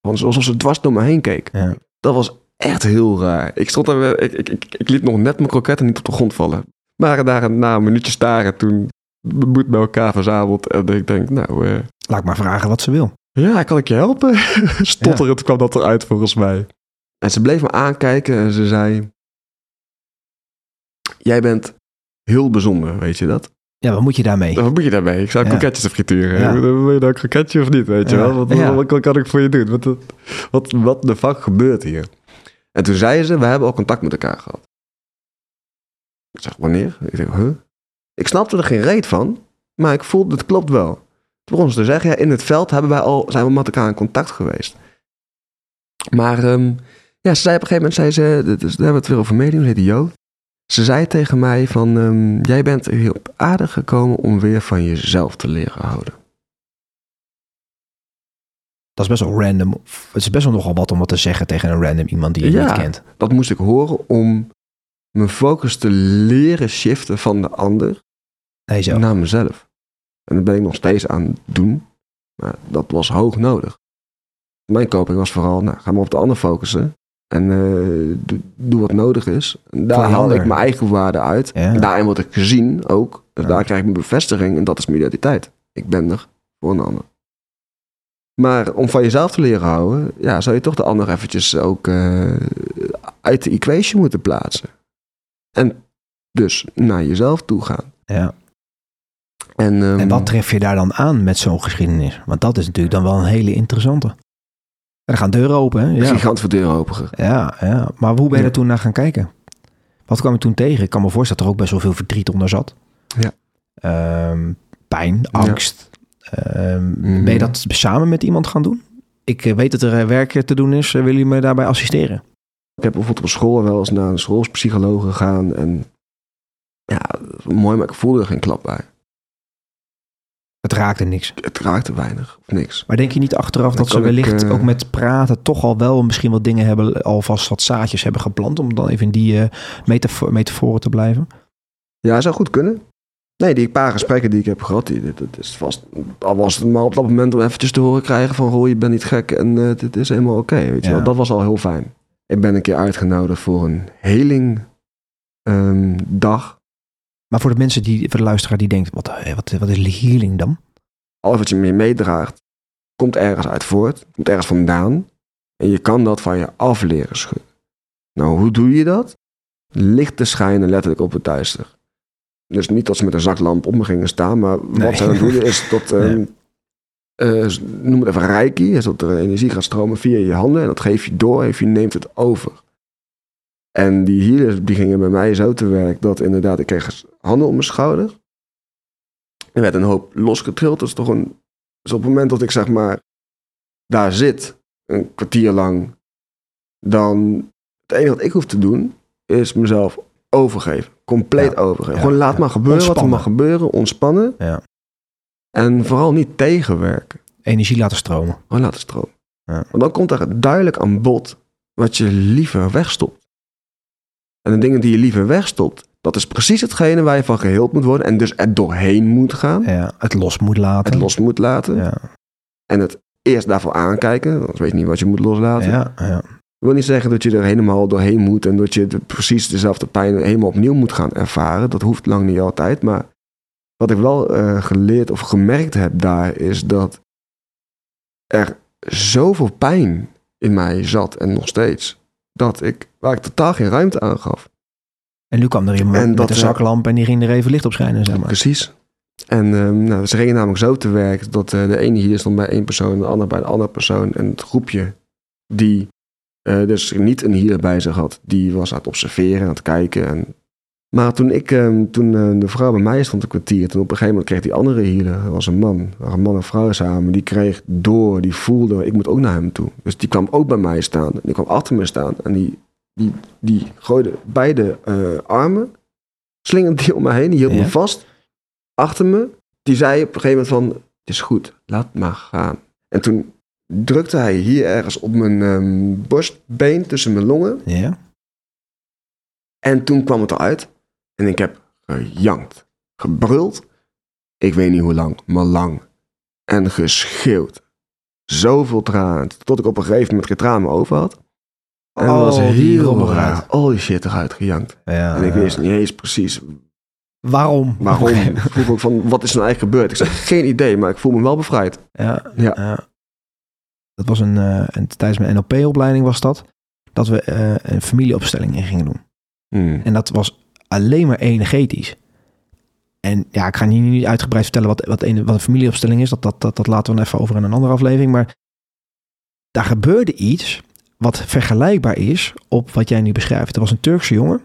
Want alsof ze dwars door me heen keek. Ja. Dat was echt heel raar. Ik, stond ik, ik, ik, ik liet nog net mijn kroketten niet op de grond vallen. Maar daar na een minuutje staren, toen de moed bij elkaar verzameld. En ik denk, nou, eh, Laat ik maar vragen wat ze wil. ja, kan ik je helpen? Stotterend kwam dat eruit volgens mij. En ze bleef me aankijken en ze zei... Jij bent heel bijzonder, weet je dat? Ja, wat moet je daarmee? Wat moet je daarmee? Ik zou Ja. kroketjes te frituren. Ja. Wil je nou een kroketje of niet, weet je Ja. wel? Wat, wat, wat kan ik voor je doen? Wat, wat, wat de fuck gebeurt hier? En toen zei ze, we hebben al contact met elkaar gehad. Ik zeg, wanneer? Ik zeg, huh? Ik snapte er geen reet van, maar ik voelde, het klopt wel. Toen begon ze te zeggen, ja, in het veld hebben wij al, zijn we met elkaar in contact geweest. Maar ehm, ja, ze zei op een gegeven moment, zei ze, daar hebben we het weer over medium, ze heette Jo. Ze zei tegen mij van, ehm, jij bent hier op aarde gekomen om weer van jezelf te leren houden. Dat is best wel random. Het is best wel nogal wat om wat te zeggen tegen een random iemand die je Ja. niet kent. Dat moest ik horen om mijn focus te leren shiften van de ander Nee, naar mezelf. En dat ben ik nog steeds aan het doen. Maar dat was hoog nodig. Mijn coping was vooral, nou, ga maar op de ander focussen. En eh, doe, doe wat nodig is. En daar haal ik mijn eigen waarde uit. Ja. En daarin word ik gezien ook. Dus Ja. daar krijg ik mijn bevestiging. En dat is mijn identiteit. Ik ben er voor een ander. Maar om van jezelf te leren houden, ja, zou je toch de ander eventjes ook eh, uit de equation moeten plaatsen. En dus naar jezelf toe gaan. Ja. En, ehm, En wat tref je daar dan aan met zo'n geschiedenis? Want dat is natuurlijk dan wel een hele interessante. Er gaan deuren open, hè? Ja. gigant voor deur open. Ja, ja. Maar hoe ben je Ja. er toen naar gaan kijken? Wat kwam je toen tegen? Ik kan me voorstellen dat er ook best wel veel verdriet onder zat. Ja. Ehm, pijn, angst. Ehm, Mhm. Ben je dat samen met iemand gaan doen? Ik eh, weet dat er eh, werk te doen is. Eh, Wil je me daarbij assisteren? Ik heb bijvoorbeeld op school wel eens naar een schoolpsycholoog gegaan. En ja, mooi, maar ik voelde er geen klap bij. Het raakte niks. Het raakte weinig of niks. Maar denk je niet achteraf dat ze ik, wellicht eh, ook met praten toch al wel misschien wat dingen hebben, alvast wat zaadjes hebben geplant, om dan even in die metafoor, metaforen te blijven? Ja, zou goed kunnen. Nee, die paar gesprekken die ik heb gehad, die, dit is vast. Al was het maar op dat moment om eventjes te horen krijgen van... Roy, je bent niet gek en eh, dit is helemaal oké, weet je Ja. wel. Dat was al heel fijn. Ik ben een keer uitgenodigd voor een heling ehm, dag. Maar voor de mensen die, voor de luisteraar die denkt, wat, eh, wat, wat is healing dan? Alles wat je mee meedraagt, komt ergens uit voort, komt ergens vandaan. En je kan dat van je af leren schudden. Nou, hoe doe je dat? Licht te schijnen letterlijk op het duister. Dus niet dat ze met een zaklamp om me gingen staan, maar Nee. wat ze doen is dat, Nee. eh, noem het even reiki, is dat er energie gaat stromen via je handen en dat geef je door en je neemt het over. En die healers die gingen bij mij zo te werk dat inderdaad, ik kreeg handen om mijn schouder. Er werd een hoop losgetrild. Is toch een. Dus op het moment dat ik zeg maar daar zit, een kwartier lang, dan het enige wat ik hoef te doen is mezelf overgeven. Compleet Ja. overgeven. Ja, Gewoon laat ja. maar gebeuren wat er mag gebeuren. Ontspannen. Ja. En vooral niet tegenwerken. Energie laten stromen. Gewoon laten stromen. Ja. Want dan komt er duidelijk aan bod wat je liever wegstopt. En de dingen die je liever wegstopt, dat is precies hetgene waar je van geheeld moet worden. En dus er doorheen moet gaan. Ja, het los moet laten. Het los moet laten. Ja, En het eerst daarvoor aankijken. Anders weet je niet wat je moet loslaten. ja, ja. Ik wil niet zeggen dat je er helemaal doorheen moet. En dat je de- precies dezelfde pijn helemaal opnieuw moet gaan ervaren. Dat hoeft lang niet altijd. Maar wat ik wel eh, geleerd of gemerkt heb daar is dat er zoveel pijn in mij zat en nog steeds. Dat ik, waar ik totaal geen ruimte aan gaf. En nu kwam er iemand met een zaklamp en die ging er even licht op schijnen, zeg maar. Precies. En ehm, nou, ze gingen namelijk zo te werk dat eh, de ene hier stond bij één persoon, de ander bij de andere persoon. En het groepje die eh, dus niet een hier bij zich had, die was aan het observeren, aan het kijken. En... Maar toen, ik, ehm, toen eh, de vrouw bij mij stond een kwartier, toen op een gegeven moment kreeg die andere hier, dat was een man, een man en vrouw samen, die kreeg door, die voelde, ik moet ook naar hem toe. Dus die kwam ook bij mij staan, en die kwam achter me staan en die, die, die gooide beide eh, armen, slingerde die om me heen, die hield Ja. me vast achter me. Die zei op een gegeven moment van, het is goed, laat maar gaan. En toen drukte hij hier ergens op mijn ehm, borstbeen tussen mijn longen. Ja? En toen kwam het eruit. En ik heb gejankt, gebruld. Ik weet niet hoe lang, maar lang. En geschreeuwd. Zoveel tranen. Tot ik op een gegeven moment geen tranen meer over had. En Al was heel raar. Al die shit eruit gejankt. ja En ik ja. wist niet eens precies Waarom? waarom. ik vroeg ook van, wat is er nou eigenlijk gebeurd? Ik zei, geen idee, maar ik voel me wel bevrijd. Ja, Ja. ja. Dat was een, eh, een tijdens mijn NLP-opleiding was dat, dat we eh, een familieopstelling in gingen doen. Hmm. En dat was alleen maar energetisch. En ja, ik ga hier niet uitgebreid vertellen wat, wat, een, wat een familieopstelling is. Dat, dat, dat, dat laten we dan even over in een andere aflevering. Maar daar gebeurde iets wat vergelijkbaar is op wat jij nu beschrijft. Er was een Turkse jongen.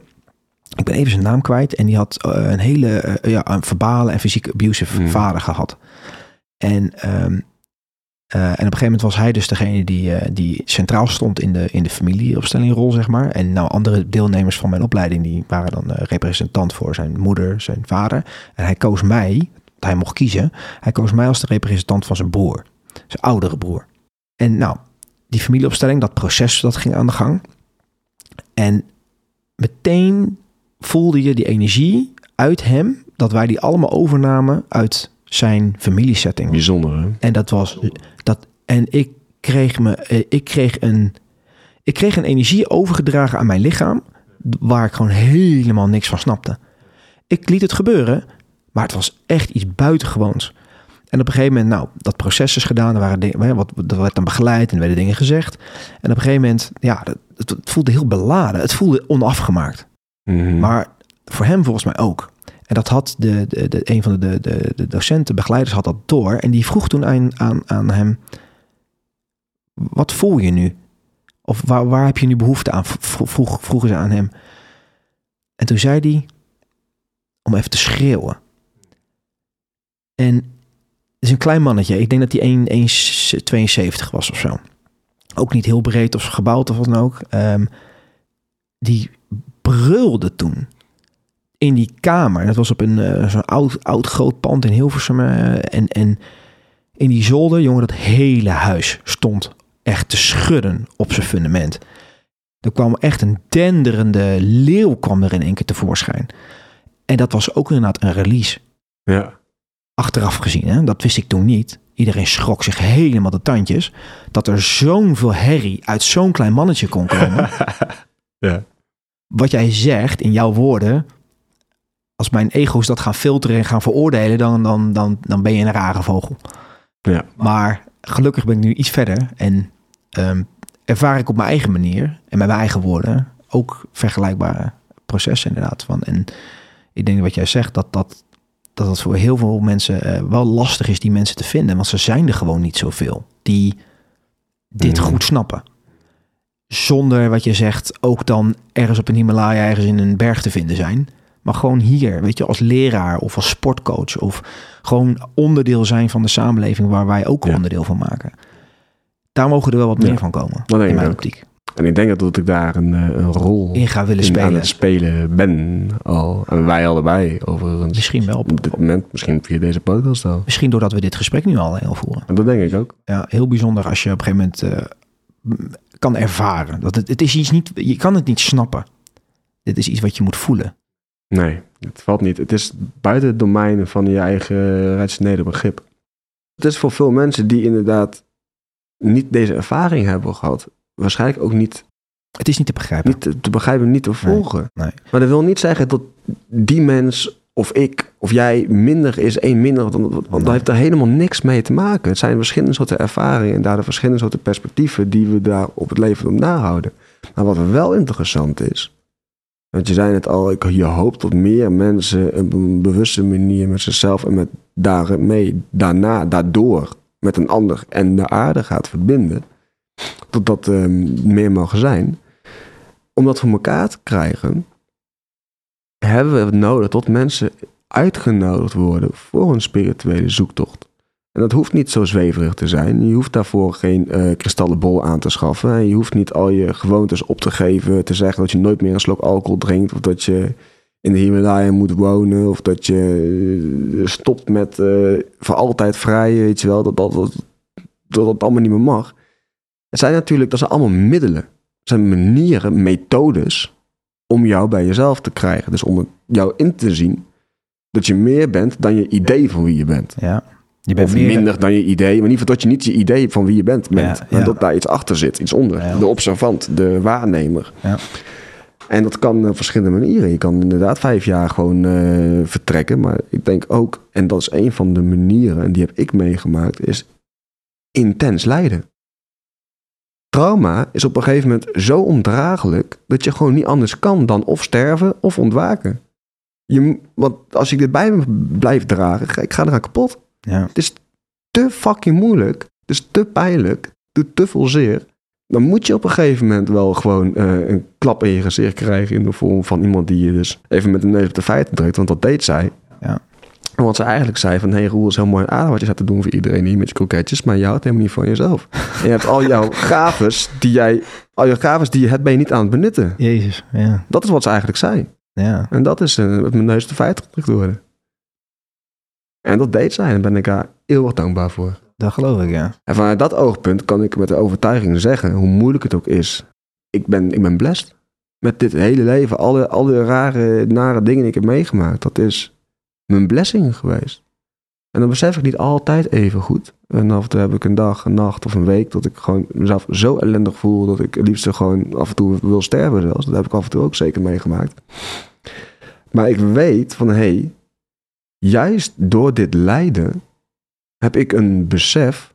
Ik ben even zijn naam kwijt. En die had eh, een hele eh, ja, een verbale en fysiek abusive Mm. vader gehad. En, ehm, eh, en op een gegeven moment was hij dus degene die, eh, die centraal stond in de, in de familieopstellingrol, zeg maar. En nou, andere deelnemers van mijn opleiding, die waren dan eh, representant voor zijn moeder, zijn vader. En hij koos mij, hij mocht kiezen, hij koos mij als de representant van zijn broer. Zijn oudere broer. En nou, die familieopstelling, dat proces, dat ging aan de gang. En meteen voelde je die energie uit hem, dat wij die allemaal overnamen uit zijn familiesetting. Bijzonder, hè? En dat was dat. En ik kreeg me, eh, ik kreeg een, ik kreeg een energie overgedragen aan mijn lichaam, waar ik gewoon helemaal niks van snapte. Ik liet het gebeuren, maar het was echt iets buitengewoons. En op een gegeven moment, nou, dat proces is gedaan, er waren dingen, wat, dat werd dan begeleid en er werden dingen gezegd. En op een gegeven moment, ja, het, het voelde heel beladen. Het voelde onafgemaakt. Mhm. Maar voor hem volgens mij ook. En dat had de, een van de, de, de docenten, begeleiders had dat door. En die vroeg toen aan, aan, aan hem, wat voel je nu? Of waar, waar heb je nu behoefte aan? Vroeg, vroeg- vroegen ze aan hem. En toen zei hij, om even te schreeuwen. En het is een klein mannetje. Ik denk dat hij 1,72 was of zo. Ook niet heel breed of gebouwd of wat dan ook. Ehm, die brulde toen in die kamer. Dat was op een eh, zo'n oud, oud groot pand in Hilversum. eh, en, en in die zolder, jongen, dat hele huis stond echt te schudden op zijn fundament. Er kwam echt een denderende leeuw kwam er in één keer tevoorschijn. En dat was ook inderdaad een release. Ja. Achteraf gezien, hè? dat wist ik toen niet. Iedereen schrok zich helemaal de tandjes. Dat er zo'n veel herrie uit zo'n klein mannetje kon komen. ja. wat jij zegt in jouw woorden, als mijn ego's dat gaan filteren en gaan veroordelen, dan, dan, dan, dan ben je een rare vogel. Ja. Maar gelukkig ben ik nu iets verder en ehm, ervaar ik op mijn eigen manier en met mijn eigen woorden ook vergelijkbare processen inderdaad. Van. En ik denk wat jij zegt, dat dat, dat het voor heel veel mensen eh, wel lastig is die mensen te vinden. Want ze zijn er gewoon niet zoveel die dit Mhm. goed snappen. Zonder wat je zegt ook dan ergens op een Himalaya, ergens in een berg te vinden zijn. Maar gewoon hier, weet je, als leraar of als sportcoach. Of gewoon onderdeel zijn van de samenleving waar wij ook Ja. onderdeel van maken. Daar mogen er wel wat Ja. meer van komen. denk in mijn optiek. En ik denk dat ik daar een, eh, een rol In gaan willen in aan spelen. het spelen ben al. En wij allebei overigens. Misschien wel. Op dit moment, misschien via deze podcast al. Misschien doordat we dit gesprek nu al heel voeren. En dat denk ik ook. Ja, heel bijzonder als je op een gegeven moment eh, kan ervaren. Dat het, het is iets niet, je kan het niet snappen. Dit is iets wat je moet voelen. Nee, het valt niet. Het is buiten het domein van je eigen rationele begrip. Het is voor veel mensen die inderdaad niet deze ervaring hebben gehad, waarschijnlijk ook niet, Het is niet te begrijpen. niet te, te begrijpen, niet te volgen. nee. Maar dat wil niet zeggen dat die mens of ik of jij minder is, één minder, dan, want Nee. dat heeft er helemaal niks mee te maken. Het zijn verschillende soorten ervaringen en daardoor verschillende soorten perspectieven die we daar op het leven op nahouden. Maar wat wel interessant is, want je zei het al, je hoopt dat meer mensen op een bewuste manier met zichzelf en met daarmee, daarna, daardoor met een ander en de aarde gaat verbinden. Dat dat eh, meer mogen zijn. Om dat voor elkaar te krijgen, hebben we het nodig dat mensen uitgenodigd worden voor een spirituele zoektocht. En dat hoeft niet zo zweverig te zijn. Je hoeft daarvoor geen eh kristallenbol aan te schaffen. En je hoeft niet al je gewoontes op te geven. Te zeggen dat je nooit meer een slok alcohol drinkt. Of dat je in de Himalaya moet wonen. Of dat je eh, stopt met eh, voor altijd vrij. Weet je wel. Dat dat, dat, dat allemaal niet meer mag. Het zijn natuurlijk, dat zijn allemaal middelen. Het zijn manieren, methodes om jou bij jezelf te krijgen. Dus om jou in te zien dat je meer bent dan je idee van wie je bent. Ja. Je bent Of meer minder dan je idee, maar in ieder geval dat je niet je idee van wie je bent bent. Ja, ja. dat daar iets achter zit, iets onder. Ja. De observant, de waarnemer. Ja. En dat kan op verschillende manieren. Je kan inderdaad vijf jaar gewoon eh, vertrekken. Maar ik denk ook, en dat is een van de manieren, en die heb ik meegemaakt, is intens lijden. Trauma is op een gegeven moment zo ondraaglijk dat je gewoon niet anders kan dan of sterven of ontwaken. Je, want als ik dit bij me blijf dragen, ik ga eraan kapot Ja. te fucking moeilijk. Het is te pijnlijk. Het doet te veel zeer. Dan moet je op een gegeven moment wel gewoon eh, een klap in je gezicht krijgen. In de vorm van iemand die je dus even met de neus op de feiten drukt. Want dat deed zij. Ja. En wat ze eigenlijk zei van... Hé hey, Roel, het is heel mooi aardig wat je staat te doen voor iedereen hier met je kroketjes. Maar je houdt helemaal niet van jezelf. en je hebt al jouw gaves die jij... Al je gaves die je hebt, ben je niet aan het benutten. Jezus. Ja. Dat is wat ze eigenlijk zei. Ja. En dat is eh, met mijn neus op de feiten gedrukt worden. En dat deed zij. En daar ben ik haar eeuwig dankbaar voor. Dat geloof ik, ja. En vanuit dat oogpunt kan ik met de overtuiging zeggen, hoe moeilijk het ook is, ik ben, ik ben blessed. Met dit hele leven, alle, alle rare, nare dingen die ik heb meegemaakt, dat is mijn blessing geweest. En dan besef ik niet altijd even goed. En af en toe heb ik een dag, een nacht of een week dat ik gewoon mezelf zo ellendig voel dat ik het liefst gewoon af en toe wil sterven zelfs. Dat heb ik af en toe ook zeker meegemaakt. Maar ik weet van, hé, hey, juist door dit lijden heb ik een besef,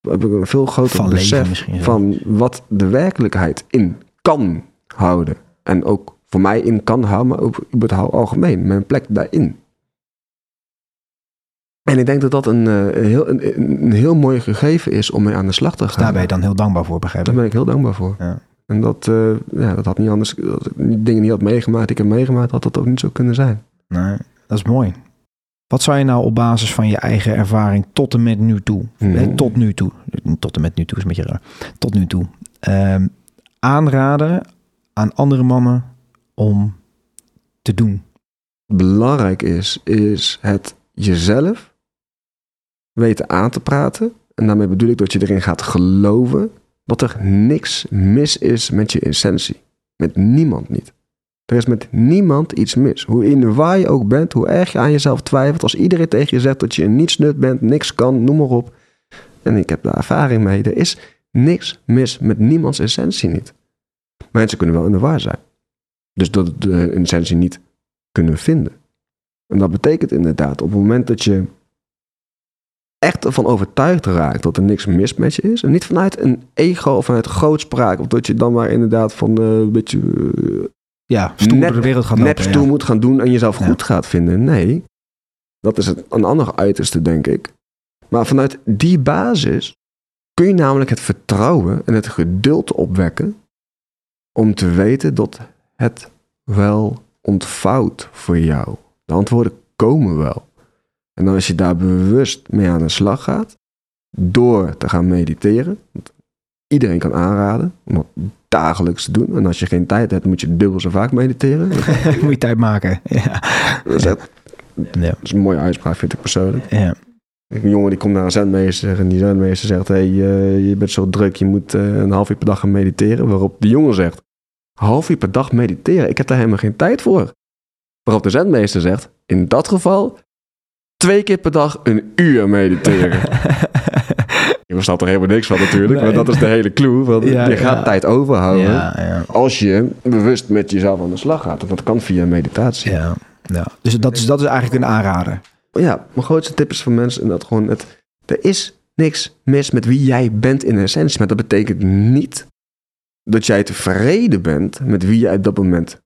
heb ik een veel groter Van besef van wat de werkelijkheid in kan houden. En ook voor mij in kan houden, maar ook het algemeen, mijn plek daarin. En ik denk dat dat een, eh, een heel, een, een heel mooi gegeven is om mee aan de slag te Dus gaan. daar ben je dan heel dankbaar voor, begrijp Daar ik. ben ik heel dankbaar voor. Ja. En dat, eh, ja, dat had niet anders, dat ik die dingen niet had meegemaakt, die ik heb meegemaakt, had dat ook niet zo kunnen zijn. Nee, dat is mooi. Wat zou je nou op basis van je eigen ervaring tot en met nu toe, Mhm. hè, tot nu toe, tot en met nu toe is een beetje raar, tot nu toe, ehm, aanraden aan andere mannen om te doen? belangrijk is, is het jezelf weten aan te praten. En daarmee bedoel ik dat je erin gaat geloven dat er niks mis is met je essentie. Met niemand niet. Er is met niemand iets mis. Hoe in de waar je ook bent, hoe erg je aan jezelf twijfelt. Als iedereen tegen je zegt dat je niets nut bent, niks kan, noem maar op. En ik heb daar ervaring mee. Er is niks mis met niemands essentie niet. Mensen kunnen wel in de waar zijn. Dus dat de essentie niet kunnen vinden. En dat betekent inderdaad, op het moment dat je echt ervan overtuigd raakt dat er niks mis met je is. En niet vanuit een ego of vanuit grootspraak. Of dat je dan maar inderdaad van eh, een beetje uh, ja, stoer nep, door de wereld gaat nep lopen. ja. moet gaan doen en jezelf Ja. goed gaat vinden. Nee, dat is het, een ander uiterste, denk ik. Maar vanuit die basis kun je namelijk het vertrouwen en het geduld opwekken om te weten dat het wel ontvouwt voor jou. De antwoorden komen wel. En als je daar bewust mee aan de slag gaat, door te gaan mediteren, iedereen kan aanraden om dat dagelijks te doen. En als je geen tijd hebt, moet je dubbel zo vaak mediteren. moet je tijd maken. Ja. Dat is, echt- Ja. dat is een mooie uitspraak, vind ik persoonlijk. Ja. Een jongen die komt naar een zendmeester en die zendmeester zegt: hey, eh, je bent zo druk, je moet eh, een half uur per dag gaan mediteren. Waarop de jongen zegt: half uur per dag mediteren, ik heb daar helemaal geen tijd voor. Waarop de zendmeester zegt: in dat geval twee keer per dag een uur mediteren. je verstaat er helemaal niks van natuurlijk, Nee. maar dat is de hele clue. Want Ja, je gaat ja. tijd overhouden ja, als je bewust met jezelf aan de slag gaat. En dat kan via meditatie. ja, ja. Dus dat is, dat is eigenlijk een aanrader. Ja, mijn grootste tip is voor mensen dat gewoon het. Er is niks mis met wie jij bent in essentie. Maar dat betekent niet dat jij tevreden bent met wie jij op dat moment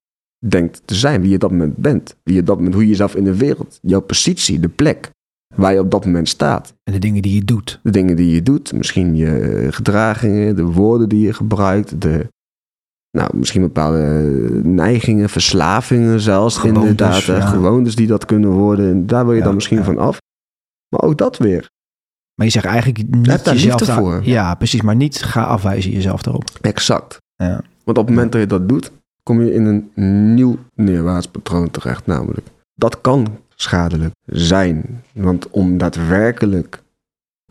denkt te zijn. Wie je op dat moment bent. Wie je op dat moment, hoe je jezelf in de wereld, jouw positie, de plek waar je op dat moment staat. En de dingen die je doet. De dingen die je doet, misschien je gedragingen, de woorden die je gebruikt, de, nou, misschien bepaalde neigingen, verslavingen zelfs Gewoontes, inderdaad. ja. Gewoontes die dat kunnen worden. En daar wil je Ja, dan misschien ja. van af. Maar ook dat weer. Maar je zegt eigenlijk niet Heb daar jezelf liefde daar- voor. Ja, precies. Maar niet ga afwijzen jezelf erop. Exact. Ja. Want op het moment dat je dat doet, kom je in een nieuw neerwaarts patroon terecht namelijk. Dat kan schadelijk zijn. Want om daadwerkelijk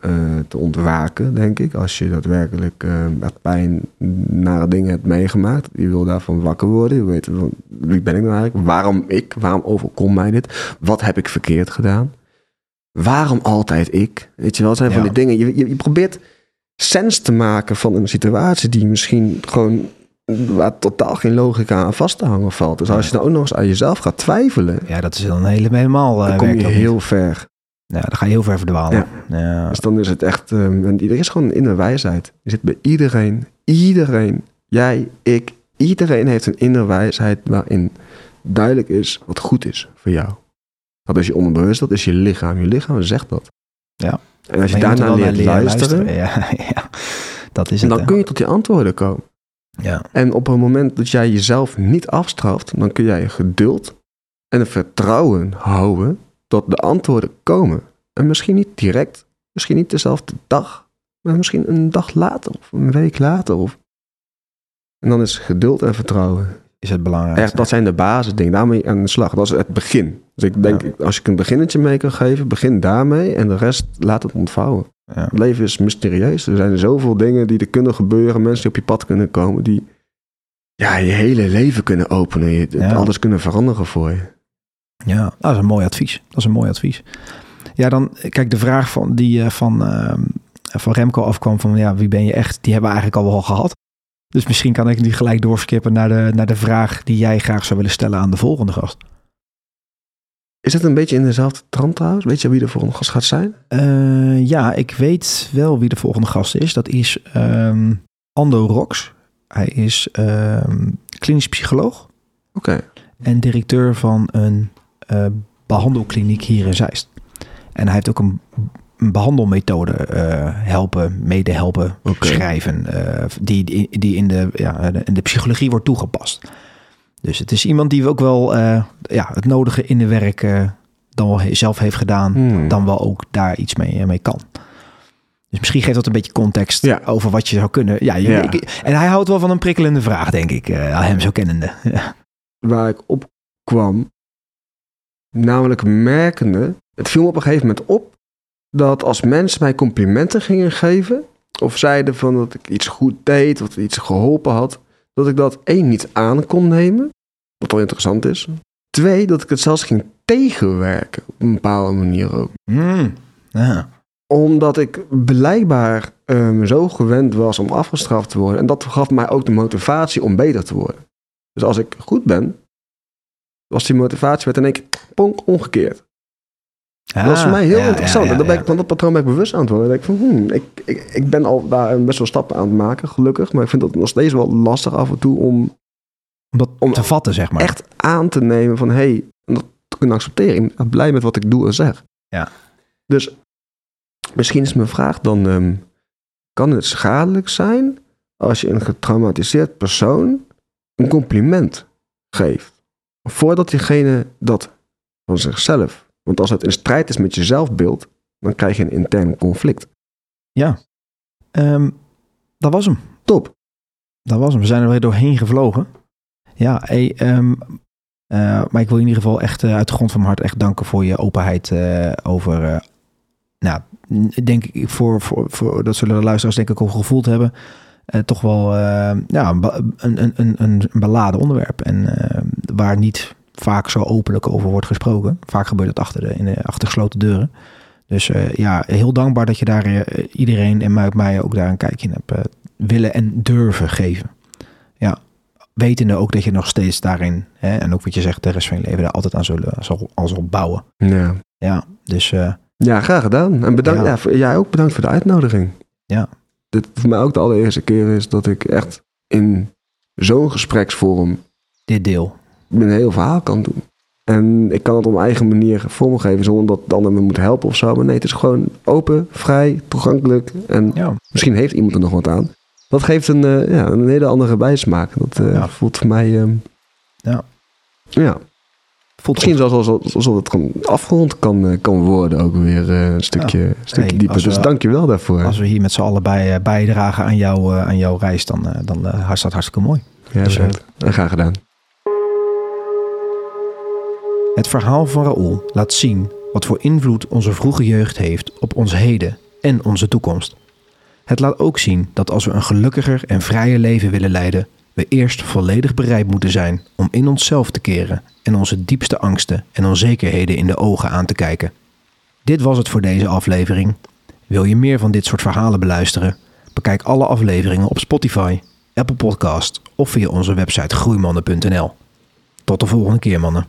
eh, te ontwaken, denk ik, als je daadwerkelijk met pijn nare dingen hebt meegemaakt, je wil daarvan wakker worden, je weet van, wie ben ik nou eigenlijk, waarom ik, waarom overkomt mij dit, wat heb ik verkeerd gedaan, waarom altijd ik, weet je wel, zijn van die dingen, je, je, je probeert sens te maken van een situatie die misschien gewoon waar totaal geen logica aan vast te hangen valt. Dus als je dan ook nog eens aan jezelf gaat twijfelen, Ja, dat is dan hele- helemaal... eh, dan kom je niet. heel ver. Ja, dan ga je heel ver verdwalen. Ja. Dus dan is het echt, en er is gewoon een inner wijsheid. Die zit bij iedereen, iedereen, jij, ik, iedereen heeft een inner wijsheid waarin duidelijk is wat goed is voor jou. Dat is je onderbewust, dat is je lichaam. Je lichaam zegt dat. Ja. En als je er daarna leert luisteren, Ja, ja, dat is het. dan hè. kun je tot die antwoorden komen. Ja. En op het moment dat jij jezelf niet afstraft, dan kun jij je geduld en een vertrouwen houden dat de antwoorden komen. En misschien niet direct, misschien niet dezelfde dag, maar misschien een dag later of een week later. Of... En dan is geduld en vertrouwen. Is het belangrijk. Echt, dat zijn de basisdingen. Daarmee aan de slag. Dat is het begin. Dus ik denk, als ik een beginnetje mee kan geven, begin daarmee en de rest laat het ontvouwen. Ja. Het leven is mysterieus. Er zijn zoveel dingen die er kunnen gebeuren. Mensen die op je pad kunnen komen. Die ja, je hele leven kunnen openen. Je, Ja. Alles kunnen veranderen voor je. Ja, dat is een mooi advies. Dat is een mooi advies. Ja, dan kijk, de vraag van, die eh, van, ehm, van Remco afkwam van ja, wie ben je echt? Die hebben we eigenlijk al wel gehad. Dus misschien kan ik nu gelijk doorskippen naar de, naar de vraag die jij graag zou willen stellen aan de volgende gast. Is het een beetje in dezelfde trant trouwens? Weet je wie de volgende gast gaat zijn? Eh, ja, ik weet wel wie de volgende gast is. Dat is ehm, Ando Rox. Hij is ehm, klinisch psycholoog Oké. en directeur van een eh, behandelkliniek hier in Zeist. En hij heeft ook een, een behandelmethode eh, helpen, mede helpen Oké. schrijven, die, die, die in, de, ja, in de psychologie wordt toegepast. Dus het is iemand die ook wel eh, ja, het nodige in de werk eh, dan wel zelf heeft gedaan, Hmm. dan wel ook daar iets mee, mee kan. Dus misschien geeft dat een beetje context Ja. over wat je zou kunnen. Ja, je- Ja. ik- en hij houdt wel van een prikkelende vraag, denk ik, eh, hem zo kennende. Waar ik op kwam. Namelijk merkende. Het viel me op een gegeven moment op. Dat als mensen mij complimenten gingen geven. Of zeiden van dat ik iets goed deed. Of iets geholpen had. Dat ik dat één niet aan kon nemen. Wat wel interessant is. Twee, dat ik het zelfs ging tegenwerken. Op een bepaalde manier ook. Hmm. Ja. Omdat ik blijkbaar ehm, zo gewend was om afgestraft te worden. En dat gaf mij ook de motivatie om beter te worden. Dus als ik goed ben, was die motivatie werd in één keer ponk omgekeerd. Dat was voor mij heel Ah, ja, interessant. ja, en ben ik, van dat patroon ben ik bewust aan het worden. Ik van, hmm, ik, ik, ik ben al daar best wel stappen aan het maken, gelukkig. Maar ik vind dat nog steeds wel lastig af en toe om Om dat Om te vatten, zeg maar. echt aan te nemen van, hé, hey, dat te kunnen accepteren. Ik ben blij met wat ik doe en zeg. Ja. Dus misschien is mijn vraag dan, ehm, kan het schadelijk zijn als je een getraumatiseerd persoon een compliment geeft? Voordat diegene dat van zichzelf. Want als het in strijd is met je zelfbeeld, dan krijg je een intern conflict. Ja. Ehm, dat was hem. Top. Dat was hem. We zijn er weer doorheen gevlogen. Ja, hey, ehm, eh, maar ik wil in ieder geval echt eh, uit de grond van mijn hart echt danken voor je openheid eh, over. nou, denk ik, voor, voor, voor, dat zullen de luisteraars denk ik ook gevoeld hebben. toch wel ja, een, een, een, een, beladen onderwerp. En eh, waar niet vaak zo openlijk over wordt gesproken. Vaak gebeurt het achter, de, in de, achter gesloten deuren. Dus eh, ja, heel dankbaar dat je daar eh, iedereen en mij, mij ook daar een kijkje in hebt eh, willen en durven geven. Ja, wetende ook dat je nog steeds daarin, hè, en ook wat je zegt, de rest van je leven daar altijd aan zullen, zal, al zal bouwen. Ja. Ja, dus Ja, graag gedaan. En bedankt, Ja. ja. voor- jij ook bedankt voor de uitnodiging. Ja. Dit voor mij ook de allereerste keer is dat ik echt in zo'n gespreksvorm dit deel. Mijn heel verhaal kan doen. En ik kan het op mijn eigen manier vormgeven zonder dat de ander me moet helpen of zo. Maar nee, het is gewoon open, vrij, toegankelijk. En Ja, misschien heeft iemand er nog wat aan. Dat geeft een, eh, ja, een hele andere bijsmaak. Dat eh, Ja. voelt voor mij... ehm, Ja. Ja, voelt misschien zelfs alsof, alsof het gewoon afgerond kan, eh, kan worden ook weer een stukje, stukje Hey, dieper. we- Dus dank je wel daarvoor. Als we hier met z'n allen bij, bijdragen aan, jou, aan jouw reis, dan, dan is dat hartstikke mooi. ja, dus, graag gedaan. Het verhaal van Raoul laat zien wat voor invloed onze vroege jeugd heeft op ons heden en onze toekomst. Het laat ook zien dat als we een gelukkiger en vrijer leven willen leiden, we eerst volledig bereid moeten zijn om in onszelf te keren en onze diepste angsten en onzekerheden in de ogen aan te kijken. Dit was het voor deze aflevering. Wil je meer van dit soort verhalen beluisteren? Bekijk alle afleveringen op Spotify, Apple Podcast of via onze website groeimannen.nl. Tot de volgende keer, mannen.